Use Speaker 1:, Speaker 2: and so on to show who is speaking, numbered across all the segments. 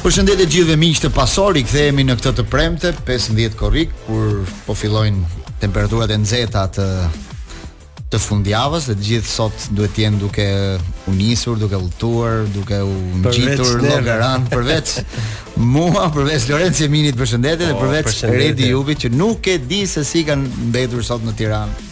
Speaker 1: Përshëndetje të
Speaker 2: gjithëve miq të Pasport, kthehemi në këtë të premte 15 korrik kur po fillojnë temperaturat e nxehta të të fundjavës dhe të gjithë sot duhet të jenë duke u nisur, duke udhëtuar, duke u ngjitur Llogaranë përveç mua, përveç Lorenc Eminit përshëndetje dhe
Speaker 3: oh,
Speaker 2: përveç Redi Jupit që nuk e di se si kanë mbetur sot në Tiranë.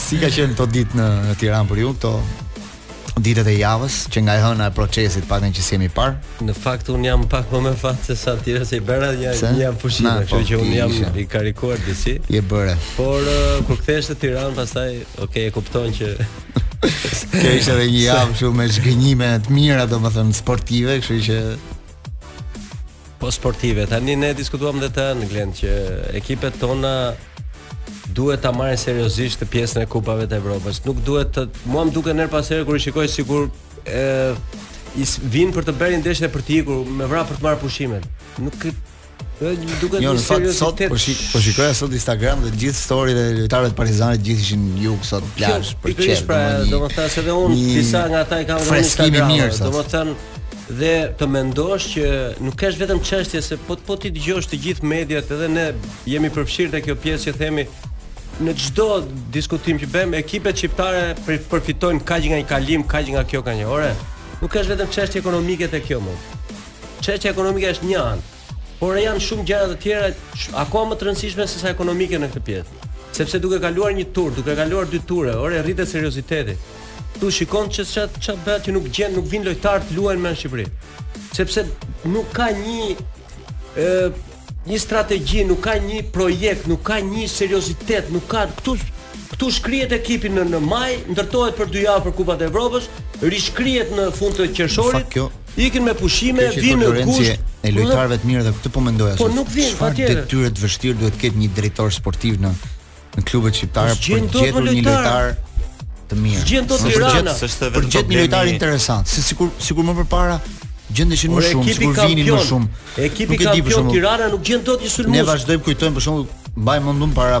Speaker 2: Si
Speaker 3: ka
Speaker 2: qenë këto ditë në në Tiranë për ju këto ditët e javës që nga e hëna e procesit paktën që s'jemi parë?
Speaker 4: Në fakt un jam pak më me fat se sa të tjerët se i bëra një
Speaker 2: Pse?
Speaker 4: një javë
Speaker 2: Na,
Speaker 4: pushime,
Speaker 2: po,
Speaker 4: kështu që
Speaker 2: ti un
Speaker 4: jam
Speaker 2: ishe.
Speaker 4: i karikuar disi.
Speaker 2: Je bëre.
Speaker 4: Por eh, kur kthehesh në Tiranë pastaj, okay, e kupton që
Speaker 2: Kjo ishte edhe një javë kështu me zhgënjime të mira, domethënë sportive, kështu që
Speaker 4: Po sportive. Tani ne diskutuam dhe të hënën Glen që ekipet tona duhet ta marrin seriozisht të pjesën e kupave të Evropës. Nuk duhet të mua më duken her pas herë kur i shikoj sikur ë i vin për të bërë ndeshje për të ikur me vrap për të marrë pushimet. Nuk Dhe një duke
Speaker 2: jo,
Speaker 4: një
Speaker 2: seriositet sot, po, shik, po shikoja sot Instagram dhe gjithë story-t e lojtarëve të Partizanit gjithë ishin jug sot plazh për çfarë
Speaker 4: pra,
Speaker 2: do të
Speaker 4: thënë se dhe unë disa nga ata i kam
Speaker 2: në
Speaker 4: Instagram
Speaker 2: do të
Speaker 4: thënë dhe të mendosh që nuk është vetëm çështje se po po t'i dëgjosh të gjithë mediat edhe ne jemi përfshirë te kjo pjesë që themi në çdo diskutim që bëjmë ekipet shqiptare përfitojnë kaq nga një kalim, kaq nga kjo kaq nga një, ore. Nuk është vetëm çështje ekonomike te kjo më. Çështja ekonomike është një anë. Por janë shumë gjëra të tjera akoma më të rëndësishme se sa ekonomike në këtë pjesë. Sepse duke kaluar një tur, duke kaluar dy ture, ore rritet serioziteti. Ktu shikon që ç'a ç'a bëhet që nuk gjen, nuk vijnë lojtarë të luajnë më në Shqipëri. Sepse nuk ka një ë një strategji, nuk ka një projekt, nuk ka një seriozitet, nuk ka këtu këtu shkrihet ekipi në në maj, ndërtohet për dy javë për Kupat e Evropës, rishkrihet në fund të qershorit.
Speaker 2: Në fakt kjo
Speaker 4: Ikin me pushime,
Speaker 2: vijnë
Speaker 4: në gusht.
Speaker 2: E lojtarëve të mirë dhe këtë po mendoja.
Speaker 4: Po nuk
Speaker 2: vijnë
Speaker 4: patjetër.
Speaker 2: Çfarë detyrë të vështirë duhet të ketë një drejtor sportiv në në klubet shqiptare
Speaker 4: po
Speaker 2: për të gjetur një
Speaker 4: lojtar
Speaker 2: të mirë.
Speaker 4: Gjen dot Tirana,
Speaker 2: është
Speaker 3: vetëm
Speaker 2: gjet një lojtar interesant, si sikur sikur më përpara gjendeshin më shumë, sikur vinin më shumë.
Speaker 4: Ekipi kampion Tirana nuk gjen dot një sulmues.
Speaker 2: Ne vazhdojmë kujtojmë për shembull mbaj
Speaker 3: mend un para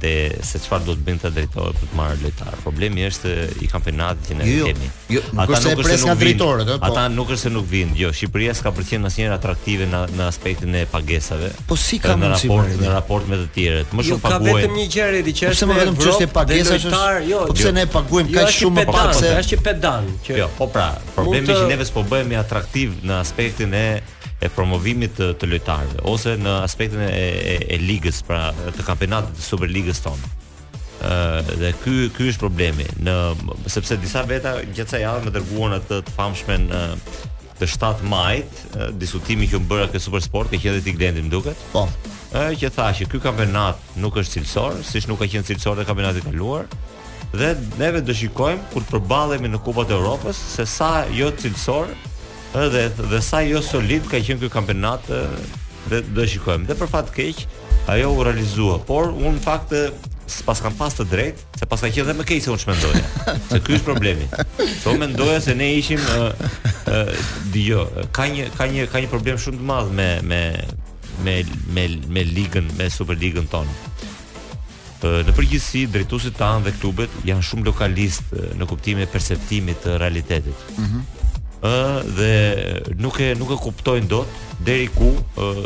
Speaker 3: te se çfarë do të bëjnë këta drejtorë për të marrë lojtar. Problemi është i kampionatit që ne
Speaker 2: jo,
Speaker 3: kemi.
Speaker 2: Jo, ata nuk është se nuk vijnë. Po.
Speaker 3: Ata nuk është se nuk vijnë. Jo, Shqipëria s'ka pas qenë asnjëherë atraktive në në aspektin e pagesave.
Speaker 2: Po si ka
Speaker 3: në raport në raport me të tjerët. Më
Speaker 4: jo,
Speaker 3: shumë paguajnë.
Speaker 4: Ka vetëm një gjë Redi që është
Speaker 2: më vetëm çështje
Speaker 4: pagesave. Jo,
Speaker 2: po pse
Speaker 4: jo.
Speaker 2: ne paguajmë
Speaker 4: jo,
Speaker 2: kaq shumë më pak se
Speaker 4: është që pedan që
Speaker 3: Jo, po pra, problemi që neve s'po bëhemi atraktiv në aspektin e e promovimit të, të lojtarëve ose në aspektin e, e, e ligës, pra të kampionatit të Superligës tonë. Ë dhe ky ky është problemi në sepse disa veta gjatë kësaj javë më dërguan atë të famshmen ë, të 7 majit, ë, diskutimi që u bë ke Supersport, ke qenë dhe ti Glendi më duket.
Speaker 2: Po.
Speaker 3: Ë që tha që ky kampionat nuk është cilësor, siç nuk ka qenë cilësor dhe kampionati i kaluar. Dhe neve do shikojmë kur të përballemi në Kupat e Evropës se sa jo cilësor dhe dhe sa jo solid ka qenë ky kampionat dhe do shikojmë. Dhe për fat keq ajo u realizua, por unë në fakt paskam pas të drejtë, se paska qenë dhe më keq se unë ç'mendoja. Se ky është problemi. Se unë mendoja se ne ishim ë uh, dëgjo, ka një ka një ka një problem shumë të madh me me me me ligën, me Superligën tonë. Në përgjithësi, drejtuesit tanë dhe klubet janë shumë lokalistë në kuptimin e perceptimit të realitetit. Ëh, mm -hmm. dhe nuk e nuk e kuptojnë dot deri ku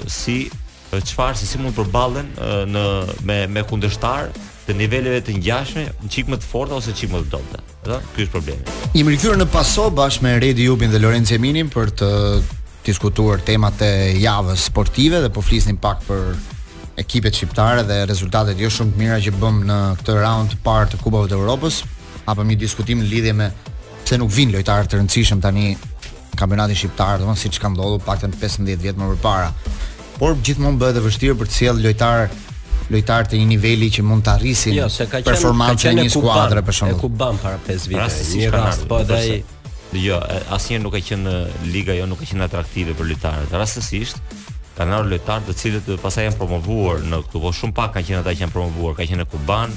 Speaker 3: si çfarë se si mund të përballen në me me kundërshtarë të niveleve të ngjashme, një çik më të forta ose çik më të dobta. Ëh, ky është problemi.
Speaker 2: Jemi rikthyer në paso bashkë me Redi Jupin dhe Lorenzo Eminin për të diskutuar temat e javës sportive dhe po flisnim pak për ekipet shqiptare dhe rezultatet jo shumë të mira që bëmë në këtë round të parë të Kupave të Evropës, hapëm një diskutim në lidhje me pse nuk vijnë lojtarë të rëndësishëm tani në kampionatin shqiptar, domethënë siç ka ndodhur paktën 15 vjet më parë. Por gjithmonë bëhet e vështirë për të sjellë lojtarë lojtarë të një niveli që mund të rrisin
Speaker 4: jo,
Speaker 2: performancën e një skuadre për shembull.
Speaker 4: Ekuban para 5 vitesh,
Speaker 3: pra,
Speaker 4: një rast po edhe
Speaker 3: Dëgjo, asnjëherë nuk ka qenë liga jo nuk ka qenë atraktive për lojtarët. Rastësisht kanë ardhur lojtarë të cilët pastaj janë promovuar në këtu, po shumë pak kanë qenë ata që janë promovuar. Ka qenë Ekuban,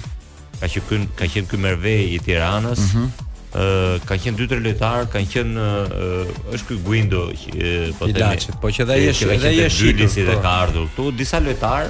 Speaker 3: ka qenë ky, ka qenë ky Merve i Tiranës.
Speaker 2: Mm
Speaker 3: -hmm. Uh, kanë qenë dy tre lojtarë, kanë qenë uh, është ky Guindo që uh, po themi.
Speaker 4: Po që dhe ai është, edhe ai është shitur.
Speaker 3: Dylisi dhe
Speaker 4: po.
Speaker 3: ka ardhur këtu disa lojtarë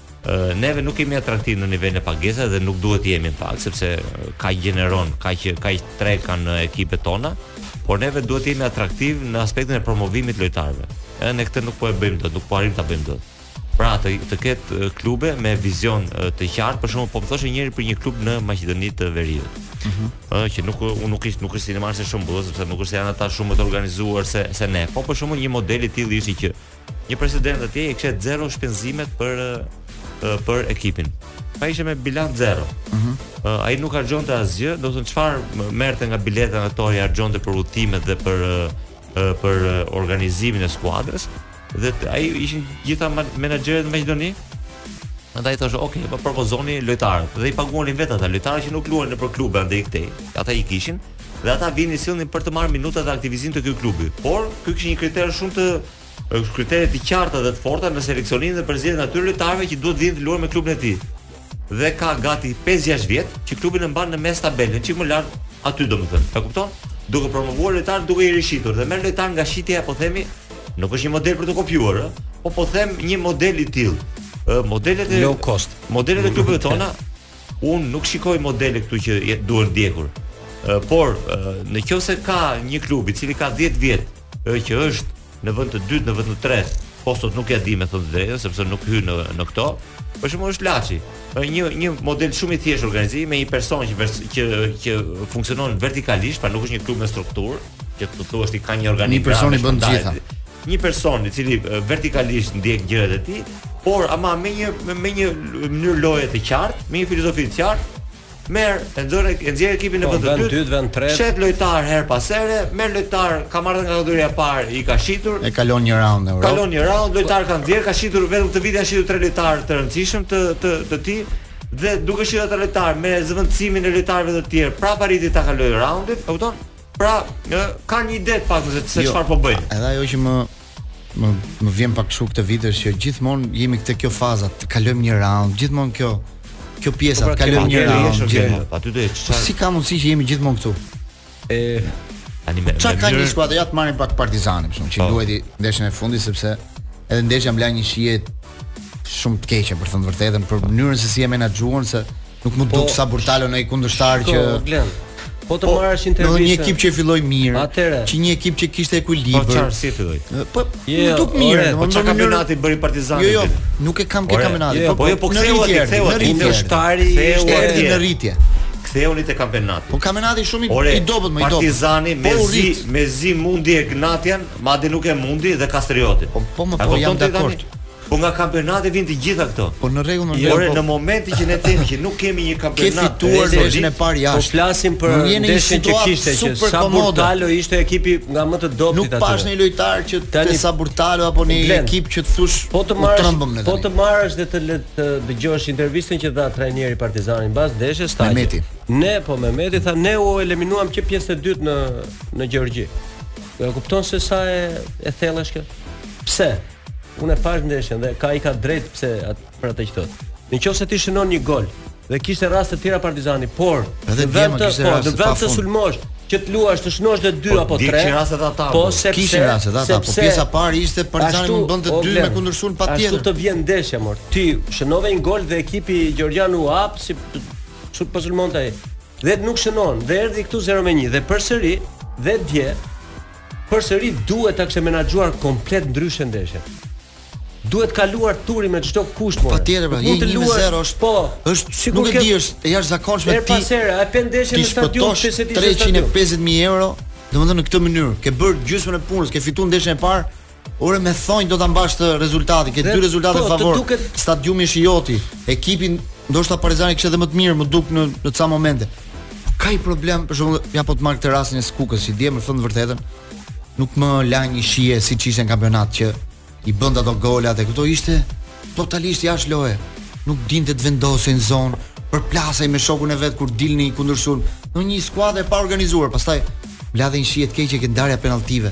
Speaker 3: neve nuk jemi atraktivë në nivel pagesash dhe nuk duhet të jemi në fakt sepse kaq gjenerojnë, kaq takat kanë ekipet tona, por neve duhet të jemi atraktivë në aspektin e promovimit të lojtarëve. Edhe ne këtë nuk po e bëjmë dot, nuk po arrijmë ta bëjmë dot. Pra të të ketë klube me vizion të qartë, për shembull po më thoshte njëri për një klub në Maqedoni të Veriut. Ëh, mm -hmm. që nuk unë nuk ishte nuk ishte në marrë se shumë bullë, sepse nuk është janë ata shumë të organizuar se se ne. Po për shembull një model i tillë ishte që Një president atje i kishte zero shpenzimet për për ekipin. Pra ishte me bilanc zero. Ëh. Mm -hmm. Ai nuk harxhonte asgjë, domethënë çfarë merrte nga bileta nga to i harxhonte për udhëtimet dhe për për organizimin e skuadrës dhe aty ishin gjitha menaxherët në Maqedoni. Ai u thoshte, ok, po propozoni lojtarët dhe i paguani vetë ata lojtarët që nuk luajnë nëpër klube andej këtej. Ata i kishin, dhe ata vinin sillnin për të marrë minuta dhe aktivizim të ky klubi. Por ky kishte një kriter shumë të kritere të qarta dhe të forta në seleksionin dhe përzierjen e atyre lojtarëve që duhet të vinë të luajnë me klubin e tij. Dhe ka gati 5-6 vjet që klubin e mban në mes tabelës, çik më lart aty domethënë. Ta kupton? Duke promovuar lojtarë duke i rishitur dhe merr lojtarë nga shitja po themi nuk është një model për të kopjuar, ë. Po po them një model i tillë. Modelet e
Speaker 4: low cost,
Speaker 3: modelet e klubeve tona Unë nuk shikoj modele këtu që duhet ndjekur. Por në qoftë se ka një klub i cili ka 10 vjet që është në vend të dytë, në vend të tretë, po sot nuk ja di me thënë drejtën sepse nuk hyn në në këto. Për shembull është Laçi. Është një një model shumë i thjeshtë organizimi me një person që vers, që që funksionon vertikalisht, pra nuk është një klub me strukturë, që të thuash ti ka një organizim.
Speaker 2: Një person i bën
Speaker 3: të
Speaker 2: gjitha.
Speaker 3: Një person i cili vertikalisht ndjek gjërat e tij, por ama me një me, me një mënyrë loje të qartë, me një filozofi të qartë, merr e nxjerr e nxjerr ekipin në
Speaker 4: po,
Speaker 3: vendin
Speaker 4: e
Speaker 3: dytë,
Speaker 4: dytë vendin e tretë.
Speaker 3: Shet lojtar herë pas here, merr lojtar, ka marrë nga kategoria e parë, i ka shitur.
Speaker 2: E kalon një raund në Europë.
Speaker 3: Kalon një raund, lojtar ka nxjerr, ka shitur vetëm këtë vit janë shitur tre lojtarë të rëndësishëm të të të tij dhe duke shitur ata lojtarë me zëvendësimin e lojtarëve të tjerë, prapë arriti ta kalojë raundin, e kupton? Pra, në, ka një ide pak se se
Speaker 2: jo,
Speaker 3: çfarë po bëjnë.
Speaker 2: Edhe ajo që më më më vjen pak kështu këtë vit është që gjithmonë jemi këtë kjo faza të kalojmë një raund, gjithmonë kjo kjo pjesa
Speaker 4: po pra,
Speaker 2: të kalojmë një
Speaker 3: raund. Aty do të çfarë?
Speaker 2: Po si ka mundësi që jemi gjithmonë këtu?
Speaker 4: E
Speaker 3: tani me çfarë
Speaker 2: ka një skuadër ja të marrim pak Partizanin, për shkak që
Speaker 3: po.
Speaker 2: luajti ndeshjen e fundit sepse edhe ndeshja m'la një shije shumë të keqe për të thënë të vërtetën për mënyrën se si e menaxhuan se Nuk m'u duk po, Saburtalo ndonjë kundërshtar që
Speaker 4: Glen. Po të po, marrësh
Speaker 2: intervistën. Në
Speaker 4: një
Speaker 2: ekip që filloi mirë,
Speaker 4: atëherë.
Speaker 2: Që një ekip që kishte ekuilibër.
Speaker 3: Po çfarë si filloi?
Speaker 2: Po
Speaker 4: jo,
Speaker 2: jo, duk mirë,
Speaker 3: po çfarë kampionati bëri Partizani.
Speaker 2: Jo, jo, nuk e kam ke kampionati.
Speaker 3: Jo, po jo, po,
Speaker 2: po
Speaker 3: ktheu
Speaker 2: atë,
Speaker 3: ktheu
Speaker 2: atë.
Speaker 4: Kundërshtari ishte
Speaker 2: erdhi në rritje.
Speaker 3: Ktheuni te kampionati.
Speaker 2: Po kampionati shumë i dobët, më i dobët.
Speaker 3: Partizani
Speaker 2: po
Speaker 3: mezi, mezi mundi Egnatian, madje nuk e mundi dhe Kastriotin.
Speaker 2: Po po më po jam dakord.
Speaker 3: Po nga kampionati vijnë të gjitha këto.
Speaker 2: Po në rregull, në rregull.
Speaker 3: Po- në momentin që ne themi që nuk kemi një kampionat të
Speaker 2: fituar
Speaker 3: në
Speaker 2: rrugën e parë
Speaker 4: po
Speaker 2: jashtë.
Speaker 4: Po flasim për ndeshjen që kishte që Saburtalo ishte ekipi nga më të dobët aty.
Speaker 2: Nuk pash një lojtar që
Speaker 4: tani
Speaker 2: Saburtalo apo një ekip që të thosh
Speaker 4: po të marrësh po të marrësh dhe të le të dëgjosh intervistën që dha trajneri i Partizanit mbas ndeshjes tani.
Speaker 2: Mehmeti.
Speaker 4: Ne po Mehmeti tha ne u eliminuam që pjesën e dytë në në Gjeorgji. E kupton se sa e e thellë është kjo? Pse? Unë e pash ndeshjen dhe ka i ka drejt për at, për atë që thotë. Në qoftë se ti shënon një gol dhe kishte raste të tjera Partizani, por
Speaker 2: edhe
Speaker 4: në vend të po, në vend të sulmosh, që të luash të shënosh dhe 2
Speaker 3: po,
Speaker 4: apo 3.
Speaker 3: Kishin raste ata.
Speaker 4: Po sepse
Speaker 2: kishin raste ata, po pjesa e parë ishte Partizani mund bënte
Speaker 4: 2
Speaker 2: me kundërsulm patjetër.
Speaker 4: Ashtu të vjen ndeshja mor. Ti shënove një gol dhe ekipi gjeorgjian u hap se po sulmonte ai. Dhe nuk shënon, dhe erdhi këtu 0 me 1 dhe përsëri dhe dje Përsëri duhet ta kishte menaxhuar komplet ndryshe ndeshjen. Duhet kaluar turi me çdo kusht more.
Speaker 2: Patjetër, pra, je 1-0 është.
Speaker 4: Po,
Speaker 2: është
Speaker 4: sikur
Speaker 2: nuk e di, është e jashtëzakonshme ti.
Speaker 4: Pas herë, ke parë
Speaker 2: ndeshje
Speaker 4: në stadium se se di se
Speaker 2: 350.000 euro, domethënë në këtë mënyrë, ke bërë gjysmën e punës, ke fituar ndeshjen e parë, Ore me thonj do ta mbash atë rezultatin, ke dy rezultate
Speaker 4: po,
Speaker 2: favor.
Speaker 4: Duket...
Speaker 2: Stadiumi është i joti. Ekipi ndoshta Partizani kishte edhe më të mirë, më dukej në ca momente. Po ka i problem, për shembull, ja po të marr këtë rastin e Skukës, se dje me thënë të vërtetën. Nuk më la një shije siç ishte në kampionat që i bënte ato golat e këto ishte totalisht jashtë loje. Nuk dinte të vendosej në zonë, përplasej me shokun e vet kur dilnin në kundërsulm. Një skuadër e paorganizuar, pastaj edhe shihet edhe ndarja e penalltive.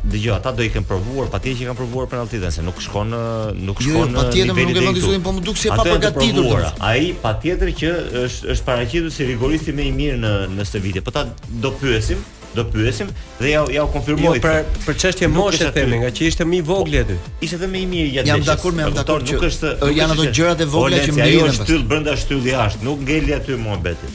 Speaker 3: Dgjoj, ata do i kenë provuar, patjetër që kanë provuar penalltitë, se nuk shkon nuk
Speaker 2: jo, jo, shkon
Speaker 3: në
Speaker 2: nivelin e
Speaker 3: tij.
Speaker 2: Patjetër
Speaker 3: nuk
Speaker 2: e vëzhgojnë, po më duket e papërgatitur.
Speaker 3: Ai patjetër që është është paraqitur si rigoristi më i mirë në në këtë vit. Po do ta pyesim, do pyesim dhe ja ua konfirmoj.
Speaker 4: Jo, për për çështje moshe themi, ngaqë ishte më i vogël aty.
Speaker 3: Po, ishte edhe më i mirë gjatë.
Speaker 2: Jam dakord me jam dakord që
Speaker 3: nuk është
Speaker 2: janë ato gjërat e vogla që
Speaker 3: më
Speaker 2: vjen.
Speaker 3: Ai
Speaker 2: është
Speaker 3: shtyllë brenda shtyllë jashtë, nuk ngeli aty muhabeti.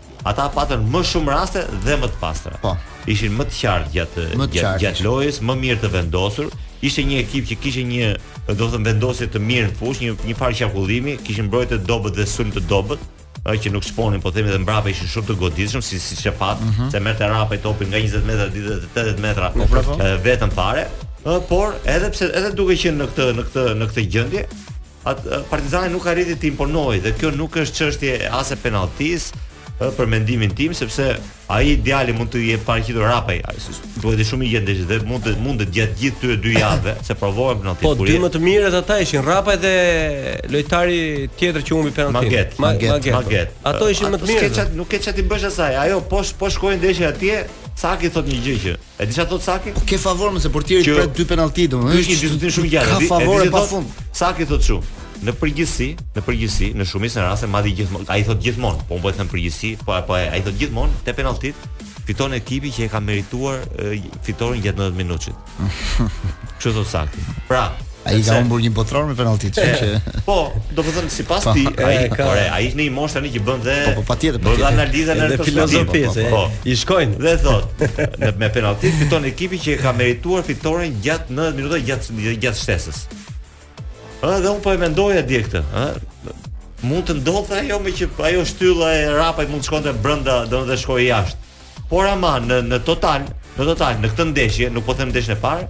Speaker 3: Ata patën më shumë raste dhe më të pastra.
Speaker 2: Po.
Speaker 3: Ishin më të qartë gjatë gjatë
Speaker 2: gjat
Speaker 3: lojës, më mirë të vendosur. Ishte një ekip që kishte një, domethënë vendosje të mirë në fushë, një njëfarë qarkullimi, kishin mbrojtje të dobët dhe sulm të dobët ë që nuk shponin, po themi dhe mbrapa ishin shumë të goditshëm si siç e patë, mm -hmm. se merrte Rrapaj topin nga 20 metra deri te 80 metra po, vetëm fare. Ë, por edhe pse edhe duke qenë në këtë në këtë në këtë gjendje, Partizani nuk arriti të imponojë dhe kjo nuk është çështje as e penalltisë, për mendimin tim sepse ai djali mund të jetë paraqitur Rrapaj, duhet të shumë i gjetë dhe mund të mund të gjatë gjithë këtyre dy javëve se provohen penalti.
Speaker 4: Po dy më të mirët ata ishin Rrapaj dhe lojtari tjetër që humbi penaltin.
Speaker 3: Maget,
Speaker 2: maget,
Speaker 4: maget.
Speaker 3: maget.
Speaker 4: Ata ishin më të mirët.
Speaker 3: Nuk ke ça, nuk ke ça t'i bësh asaj. Ajo po po shkoi ndeshja atje, Saki thotë një gjë që E di çfarë thotë Saki?
Speaker 2: Po ke favor nëse portieri
Speaker 3: të
Speaker 2: pret dy penallti, domethënë.
Speaker 3: Ky është një diskutim shumë i gjatë.
Speaker 2: Ka
Speaker 3: favor pa
Speaker 2: fund.
Speaker 3: Saki thotë kështu. Në përgjithësi, në përgjithësi, në shumicën e rasteve madje gjithmonë, ai thotë gjithmonë, po e bëj në përgjithësi, po apo ai thotë gjithmonë te penalltitë fiton ekipi që e ka merituar fitoren gjatë 90 minutave. Kështu thotë Saki. Pra,
Speaker 2: Ai ka humbur një botëror me penallti, kështu që.
Speaker 3: Po, do të thënë sipas ti, ai
Speaker 4: ka
Speaker 3: ore, ai është në një moshë tani që bën dhe
Speaker 2: po, po patjetër,
Speaker 3: po
Speaker 2: analiza
Speaker 3: në këtë
Speaker 4: filozofi, po,
Speaker 3: po,
Speaker 4: po. I shkojnë
Speaker 3: dhe thot, me penallti fiton ekipi që e ka merituar fitoren gjatë 90 minutave gjatë gjatë shtesës. Ë, dhe un po e mendoja dje këtë, ë, mund të ndodhte ajo me që ajo shtylla e Rrapajt mund të shkonte brenda, do të shkojë jashtë. Por ama në në total, në total, në këtë ndeshje, nuk po them ndeshjen e parë,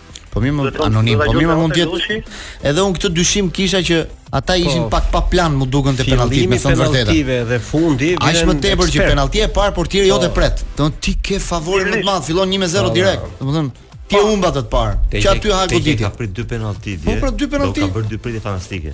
Speaker 3: Po
Speaker 2: mirë më anonim, po mirë më mund të jetë. Edhe un këtë dyshim kisha që ata
Speaker 4: po.
Speaker 2: ishin pak pa plan, m'u dukën te penalltitë, me thënë vërtetë.
Speaker 4: Penalltive dhe fundi vjen.
Speaker 2: Ai më tepër që penalltinë e parë portieri jote
Speaker 4: po.
Speaker 2: pret. Do ti ke favorin më të madh, fillon 1-0
Speaker 4: po,
Speaker 2: direkt. Domethënë ti e humbe të parë. Që aty ha goditi.
Speaker 3: Ka prit dy
Speaker 2: penallti
Speaker 3: dje.
Speaker 2: Po pra dy
Speaker 3: penallti. Ka bërë dy pritje fantastike.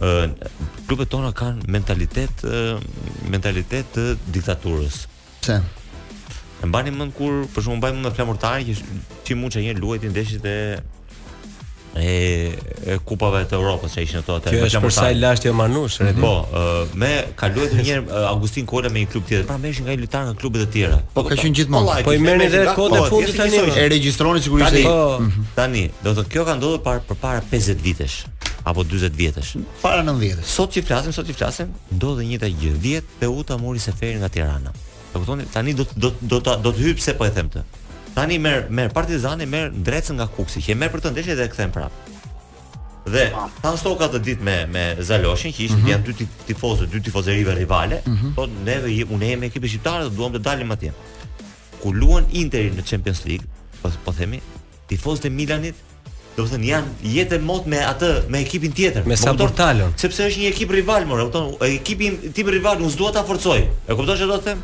Speaker 4: ë
Speaker 3: klubet tona kanë mentalitet mentalitet të diktaturës.
Speaker 2: Pse?
Speaker 3: E mbani mend kur për shembull mbajmë me Flamurtarin që ti Muça një luajti ndeshjet e e, e kupave të Europës që ishin ato atë.
Speaker 4: Kjo është Përsa i
Speaker 3: lashtë
Speaker 4: jo Manush, mm -hmm.
Speaker 3: Po, ë me Ka luajtur një herë uh, Agustin Kola me një klub tjetër, pra merreshin nga një lojtar nga klube të tjera.
Speaker 2: Po ka qenë gjithmonë.
Speaker 3: Vallai,
Speaker 4: Po i
Speaker 3: kishte
Speaker 4: merrni
Speaker 3: mendje
Speaker 4: dhe
Speaker 3: nga-
Speaker 4: kohët e
Speaker 3: po,
Speaker 4: fundit
Speaker 3: jeshte
Speaker 4: tani,
Speaker 3: njësoj. o.
Speaker 2: E regjistronin sigurisht
Speaker 3: Tani,
Speaker 2: ai. Mhm.
Speaker 4: po,
Speaker 3: tani, do të thotë kjo ka ndodhur par përpara 50 vitesh apo 40 vjetësh.
Speaker 2: para 90-s.
Speaker 3: Sot që flasim, sot që flasim, ndodh e njëjta gjë. 10 Teuta mori Seferin nga Tirana. E kuptoni? Tani do të- do të- do ta do të hyj pse po e them këtë. Tani merr merr Partizani, merr Drecën nga Kukësi, që e merr për këtë ndeshje dhe e kthen prapë. Dhe pashë Stokën atë ditë me me Zaloshnjën që ishin mm -hmm. janë dy tifozë, dy tifozerive rivale, mm -hmm. po neve unë jemi me ekipin shqiptar dhe duam të dalim atje. Ku luan Interi në Champions League, po po themi, tifozët e Milanit Do të thënë janë jetë mot me atë me ekipin tjetër.
Speaker 4: Me
Speaker 3: Sabor
Speaker 4: Talon.
Speaker 3: Sepse është një ekip rival, more, kupton? Ekipin tim rival unë s'dua ta forcoj. E kupton çfarë do të them?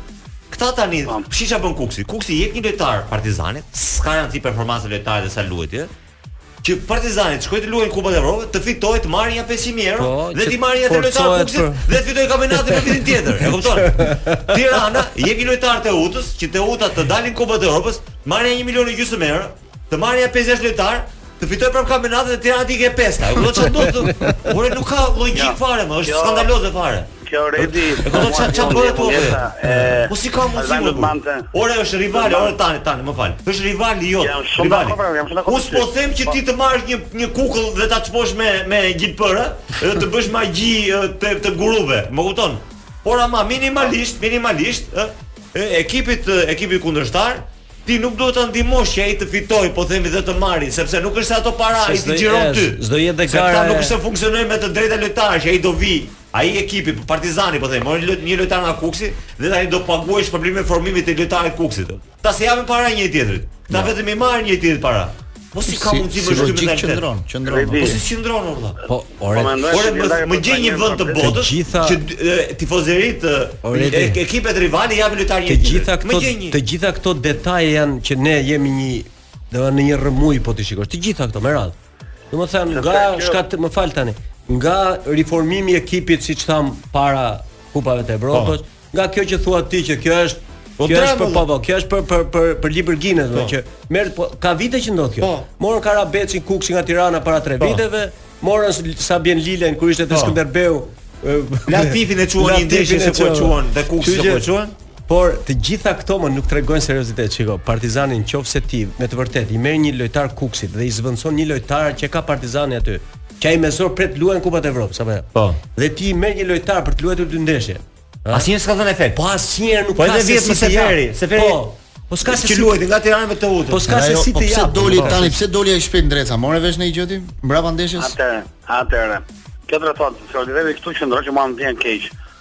Speaker 3: Këta tani, shih ça bën Kukësi. Kukësi jep një lojtar Partizanit, s'ka rëndësi performanca e lojtarit dhe sa luajti, që Partizani të shkojë të luajë Kupën e Evropës, të fitojë, të marrë nja 500 mijë euro
Speaker 4: po,
Speaker 3: dhe t'i marrë nja dy
Speaker 4: lojtarë
Speaker 3: Kukësit
Speaker 4: për...
Speaker 3: dhe të fitojë kampionatin në vitin tjetër. E kupton? Tirana jep një lojtar Teutës, që Teuta të dali në Kupën e Evropës, marrë nja 1 milion e gjysmë euro, të marrë nja 5 lojtarë, të fitojë prapë kampionatin dhe Tirana të ikë e 5-ta. E kupton çfarë do të? Ore nuk ka
Speaker 5: logjikë
Speaker 3: fare, mo, është skandaloze fare.
Speaker 5: Kjo Redi.
Speaker 3: E kupton ç'a ç'a bëhet po
Speaker 5: bën?
Speaker 3: Po si ka mundësi mo
Speaker 5: bë?
Speaker 3: Ore është rival, ore tani tani më fal. Është rivali jot.
Speaker 5: Rival.
Speaker 3: Unë s'po them që ti të marrësh një një kukull dhe ta shposh me me gjilpërë dhe të bësh magji të të guruve. Më kupton? Por ama minimalisht, minimalisht, ë ekipit ekipit kundërshtar ti nuk duhet ta ndihmosh që ai të fitojë, po themi dhe të marrin, sepse nuk është se ato para t'i xhiron ty.
Speaker 4: Ç'do jetë dhe gara.
Speaker 3: Sepse
Speaker 4: nuk
Speaker 3: është se funksionon me të drejtën e lojtarit që ai do vi Ai ekipi, Partizani po themi, mori lojt, një lojtar nga Kukësi dhe tani do paguajë shpërblimin e formimit të lojtarit të Kukësit. Ata s'i japin para njëri tjetrit. Ata jo. vetëm i marrin njëri tjetrit para. Po si ka mundësi
Speaker 2: si,
Speaker 3: si
Speaker 2: bësh
Speaker 3: këtë
Speaker 2: qëndron, qëndron.
Speaker 3: Po si qëndron
Speaker 4: ore?
Speaker 5: Po, po
Speaker 3: ore,
Speaker 5: ore
Speaker 3: më, më gjej një vend të botës
Speaker 4: gjithë...
Speaker 3: që tifozët e, ekipet rivale japin lojtar një.
Speaker 4: Të gjitha këto të gjitha këto detaje janë që ne jemi një domethënë një rrëmujë po t'i shikosh. Të gjitha këto me radhë. Domethënë, nga,
Speaker 5: kjo...
Speaker 4: shka të, më fal tani, nga riformimi i ekipit, siç thamë, para kupave të Evropës, po. nga kjo që thua ti që kjo është
Speaker 3: Po
Speaker 4: kjo është për po, po, kjo është për për për për libër Guinness, po. që merr po, ka vite që ndodh kjo.
Speaker 3: Po.
Speaker 4: Morën Karabecin Kukësi nga Tirana para 3 po. viteve, morën Sabien Lilën kur ishte te
Speaker 3: po.
Speaker 4: Skënderbeu.
Speaker 3: Latifin e çuan një ndeshje se po çuan, dhe
Speaker 4: Kukësi
Speaker 3: se po çuan.
Speaker 4: Por të gjitha këto më nuk tregojnë seriozitet. Shiko, Partizani qoftë se ti me të vërtetë i merr një lojtar Kukësit dhe i zëvendëson një lojtar që ka Partizani aty, që ai me zor pret të luajë Kupat e Evropës apo jo?
Speaker 3: Po.
Speaker 4: Dhe ti i merr një lojtar për të luajtur dy ndeshje.
Speaker 3: Asnjë s'ka dhënë efekt.
Speaker 4: Po asnjëherë nuk
Speaker 3: po
Speaker 4: ka.
Speaker 3: Po
Speaker 4: edhe
Speaker 3: vjet me Seferi, Seferi.
Speaker 4: Po. Po s'ka se si
Speaker 3: luajti nga Tirana me të udhën.
Speaker 4: Po s'ka se si të
Speaker 2: japë.
Speaker 4: Po
Speaker 2: doli tani, pse doli ai shpejt Ndrecka? More vesh ndonjë gjë ti? Mbrapa ndeshjes?
Speaker 5: Atëherë, atëherë. Këtë rrethon, se Oliveri këtu qëndron që mua më vjen keq.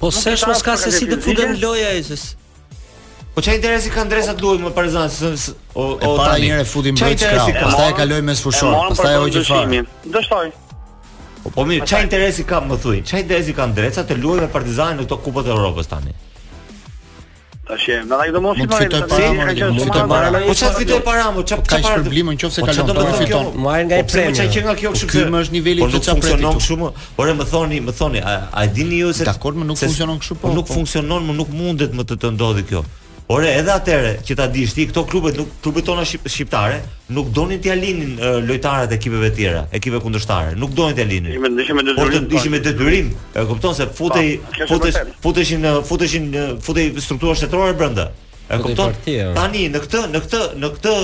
Speaker 5: Po se është
Speaker 4: mos ka se si të futet
Speaker 5: në
Speaker 4: lojë ai se.
Speaker 3: Po çfarë interesi ka Ndrecka të luajë me Partizanin, se o o
Speaker 2: para një herë futi mbrojtës
Speaker 3: krahu.
Speaker 2: Pastaj e kaloi mesfushor, pastaj e hoqi fare.
Speaker 5: Dështoi.
Speaker 3: Po po mirë, çfarë interesi ka më thuaj. Çfarë interesi ka Ndrecka të luajë me Partizanin në këto kupat e Evropës tani.
Speaker 5: Tash e na domos i
Speaker 2: marrë të para, ka qenë shumë të para.
Speaker 3: Po çfarë fitoi para, po çfarë
Speaker 2: ka para? Problem në qoftë se
Speaker 3: po
Speaker 2: kalon,
Speaker 3: do të
Speaker 2: fiton.
Speaker 4: Marr nga Epsemi.
Speaker 3: Po çfarë që nga kjo kështu
Speaker 2: që më është niveli
Speaker 3: po i
Speaker 2: çfarë
Speaker 3: funksionon kështu më. Por më thoni, më thoni, a e dini ju se
Speaker 2: Dakord, më nuk funksionon kështu po.
Speaker 3: Nuk funksionon, më nuk mundet më të të ndodhë kjo. Ore, edhe atëherë që ta dish ti këto klubet nuk klubet tona shqiptare, Nuk donin t'ia linin lojtarët e ekipeve tjera, ekipeve kundërshtare. Nuk donin t'ia linin.
Speaker 5: Ishin me, ishin me detyrim.
Speaker 3: Por ishin me detyrim. E kupton se futej,
Speaker 5: po, futej,
Speaker 3: futeshin, futeshin, futej struktura shtetërore brenda. E kupton? Tani në këtë, në këtë, në këtë,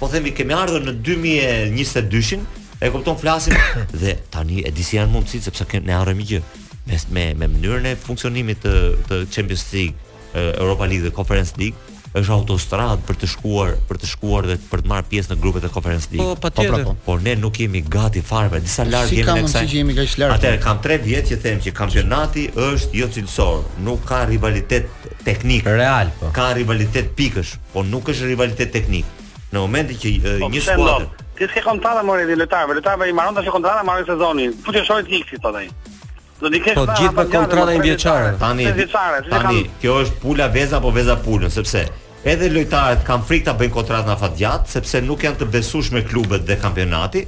Speaker 3: po themi kemi ardhur në 2022-shin, e kupton flasim dhe tani e di si janë mundësitë sepse ne harrojmë gjë me me me mënyrën e funksionimit të të Champions League Europa League dhe Conference League është autostradë për të shkuar për të shkuar dhe për të marrë pjesë në grupet e Conference League.
Speaker 4: Po, po, pra,
Speaker 2: po.
Speaker 3: Por ne nuk jemi gati fare, pra, di sa larg
Speaker 2: si
Speaker 3: jemi ne kësaj.
Speaker 2: Si jemi kaq larg?
Speaker 3: Atëherë kam 3 vjet që them që kampionati është jo cilësor, nuk ka rivalitet teknik.
Speaker 4: Real, po.
Speaker 3: Ka rivalitet pikësh, po nuk është rivalitet teknik. Në momentin që uh,
Speaker 5: po,
Speaker 3: një skuadër
Speaker 5: Ti s'ke kontrata më radhë lojtarëve, lojtarëve i maron të që kontrata marrë sezoni. Fu që shojë t'i ikësi, thotë
Speaker 4: Po të gjithë me kontrata njëvjeçare.
Speaker 3: Tani, tani kjo është pula veza apo veza pulën, sepse edhe lojtarët kanë frikë ta bëjnë kontratën afatgjatë, sepse nuk janë të besueshme klubet dhe kampionati.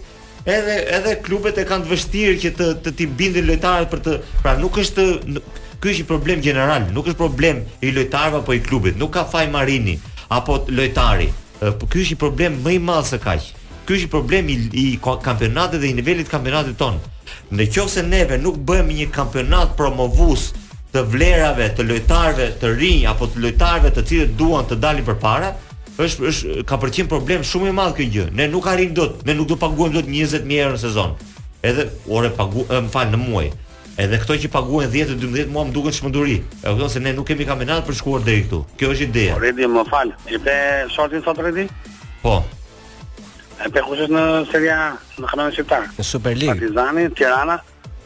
Speaker 3: Edhe edhe klubet e kanë të vështirë që të të t'i bindin lojtarët për të, pra nuk është ky është një problem gjeneral, nuk është problem i lojtarëve apo i klubit, nuk ka faj Marini apo lojtari. Po ky është një problem më i madh se kaq. Ky është një problem i, i kampionatit dhe i nivelit të kampionatit tonë. Në qoftë se neve nuk bëjmë një kampionat promovues të vlerave të lojtarëve të rinj apo të lojtarëve të cilët duan të dalin përpara, është është ka për qenë problem shumë i madh kjo gjë. Ne nuk arrijmë dot, ne nuk do paguajmë dot 20000 euro në sezon. Edhe ore pagu, më fal në muaj. Edhe këto që paguajnë 10 e 12 mua më duken çmenduri. E kupton se ne nuk kemi kampionat për shkuar deri këtu. Kjo është ideja.
Speaker 5: Po Redi, më fal. E pe shortin sot Redi?
Speaker 3: Po.
Speaker 5: E pe kush është në Serie A, në kampionatin shqiptar?
Speaker 4: Në Superligë.
Speaker 5: Partizani, Tirana,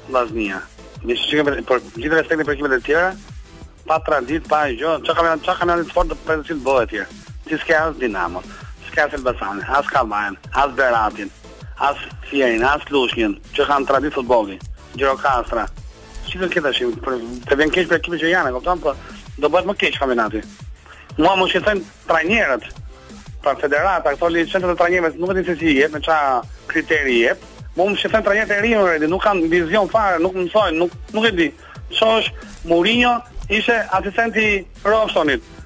Speaker 5: Vllaznia. Me shikë për, për gjithë respektin për ekipet e tjera, pa traditë, pa gjë, çka kanë çka kanë në sport të përcil bëhet atje. Ti s'ke as Dinamo, s'ke as Elbasan, as Kavajën, as Beratin. as Fierin, as Lushnjën, që kanë traditë futbolli, Gjirokastra. Si do këtë ashim, për, të vjen keq për ekipet që janë, kupton, po do bëhet më keq kampionati. Mua më shqetësojnë trajnerët, pra federata, këto licenca të trajnerëve, nuk e di se si jep, me ça kriteri jep. Mua më shqetësojnë trajnerët e rinj, Redi, nuk kanë vizion fare, nuk mësojnë, nuk nuk e di. Që është Mourinho ishte
Speaker 4: asistent i
Speaker 5: Robsonit,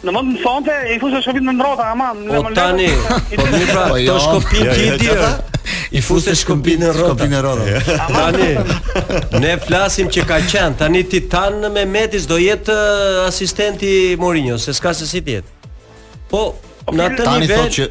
Speaker 5: Mund të thonte, i fusë shkopin në rrota, ama...
Speaker 4: Po tani, po mirë pra,
Speaker 2: po
Speaker 4: të
Speaker 2: jo.
Speaker 4: shkopin ti i
Speaker 3: dirë,
Speaker 2: i fusë shkopin në rrota. Shkopin në rrota.
Speaker 4: Tani, ne flasim që ka qenë, tani Stavri Mehmeti s'do jetë uh, asistent i Mourinhos, se s'ka se si të jetë. Po,
Speaker 5: po në atë nivel...
Speaker 4: Tani
Speaker 5: thot
Speaker 2: që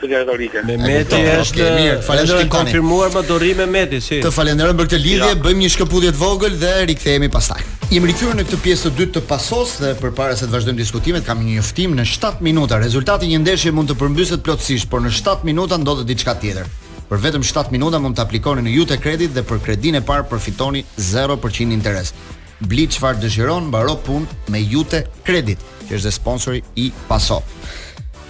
Speaker 5: Të retorike.
Speaker 4: Mehmeti është
Speaker 2: okay, mirë, falënderoj
Speaker 4: konfirmuar më dorri Mehmeti, si.
Speaker 2: Të falënderojmë për këtë lidhje, ja. bëjmë një shkëputje të vogël dhe rikthehemi pastaj. Jemi rikthyer në këtë pjesë të dytë të Pasos dhe përpara se të vazhdojmë diskutimet, kam një njoftim në 7 minuta. Rezultati i një ndeshje mund të përmbyset plotësisht, por në 7 minuta ndodh dhe diçka tjetër. Për vetëm 7 minuta mund të aplikoni në Iute Credit dhe për kredinë e parë përfitoni 0% interes. Bli çfarë dëshiron, mbaro punë me Iute Credit, që është dhe sponsori i Paso.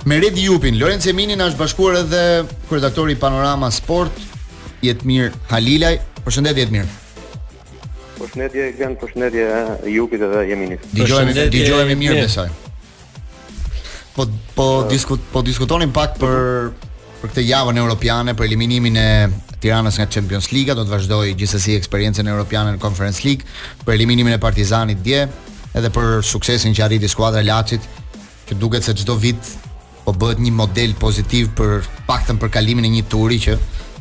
Speaker 2: Me Redi Jupin, Lorenc Jeminin na është bashkuar edhe kryeredaktori i Panorama Sport, Jetmir Halilaj. Përshëndetje Jetmir.
Speaker 6: Përshëndetje Glen, përshëndetje Jupit dhe Jeminit.
Speaker 4: Dëgjojmë,
Speaker 2: dëgjojmë mirë besoj. Po po uh, diskut po diskutonim pak për për këtë javën europiane, për eliminimin e Tiranës nga Champions League, do të vazhdojë gjithsesi eksperiencën europiane në Conference League, për eliminimin e Partizanit dje, edhe për suksesin që arriti skuadra e Laçit, që duket se çdo vit po bëhet një model pozitiv për paktën për kalimin e një turi që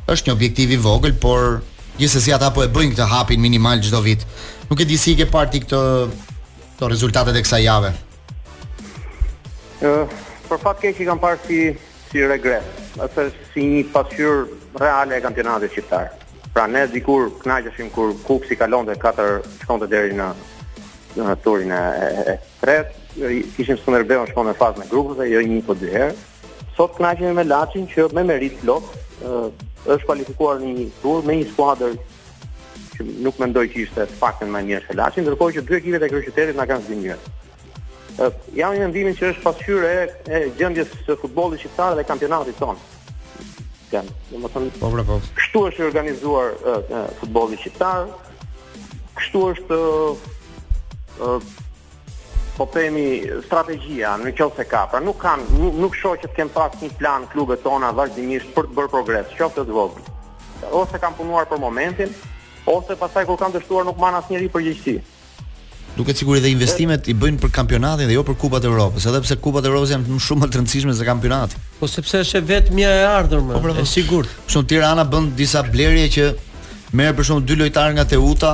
Speaker 2: është një objektiv i vogël, por gjithsesi ata po e bëjnë këtë hapin minimal çdo vit. Nuk e di si i ke parti këtë Këto rezultatet e kësaj jave.
Speaker 6: Ë, për fat keq i kam parë si si regres, ose si një pasqyrë reale e kampionatit shqiptar. Pra ne dikur kënaqeshim kur Kukësi kalonte 4 shkonte deri në në turin e, e, tretë, kishim Skënderbeun shkon në fazën e grupeve, jo një po dy herë. Sot kënaqemi me Laçin që me meritë plot është kualifikuar në një tur me një skuadër që nuk mendoj që ishte faktin më mirë se Laçi, ndërkohë që dy ekipet e kryeqytetit na kanë zhgënjyer. Jam i mendimit që është pasqyrë e, e gjendjes së futbollit shqiptar dhe kampionatit tonë. Jan, domethënë,
Speaker 2: po pra po.
Speaker 6: Kështu është i organizuar e, e, futbolli shqiptar. Kështu është e, po themi strategjia në qoftë se ka. Pra nuk kanë nuk, nuk shoh që të kenë pas një plan klubet tona vazhdimisht për të bërë progres, qoftë të vogël. Ose kanë punuar për momentin, ose pastaj kur kanë dështuar nuk marrin asnjëri përgjegjësi.
Speaker 2: Duket sikur edhe investimet i bëjnë për kampionatin dhe jo për Kupat e Evropës, edhe pse Kupat e Evropës janë shumë më të rëndësishme se kampionati.
Speaker 4: Po sepse është e vetmja e ardhur më,
Speaker 2: po, pra,
Speaker 4: e sigurt.
Speaker 2: Për shembull Tirana bën disa blerje që merr për shembull dy lojtarë nga Teuta,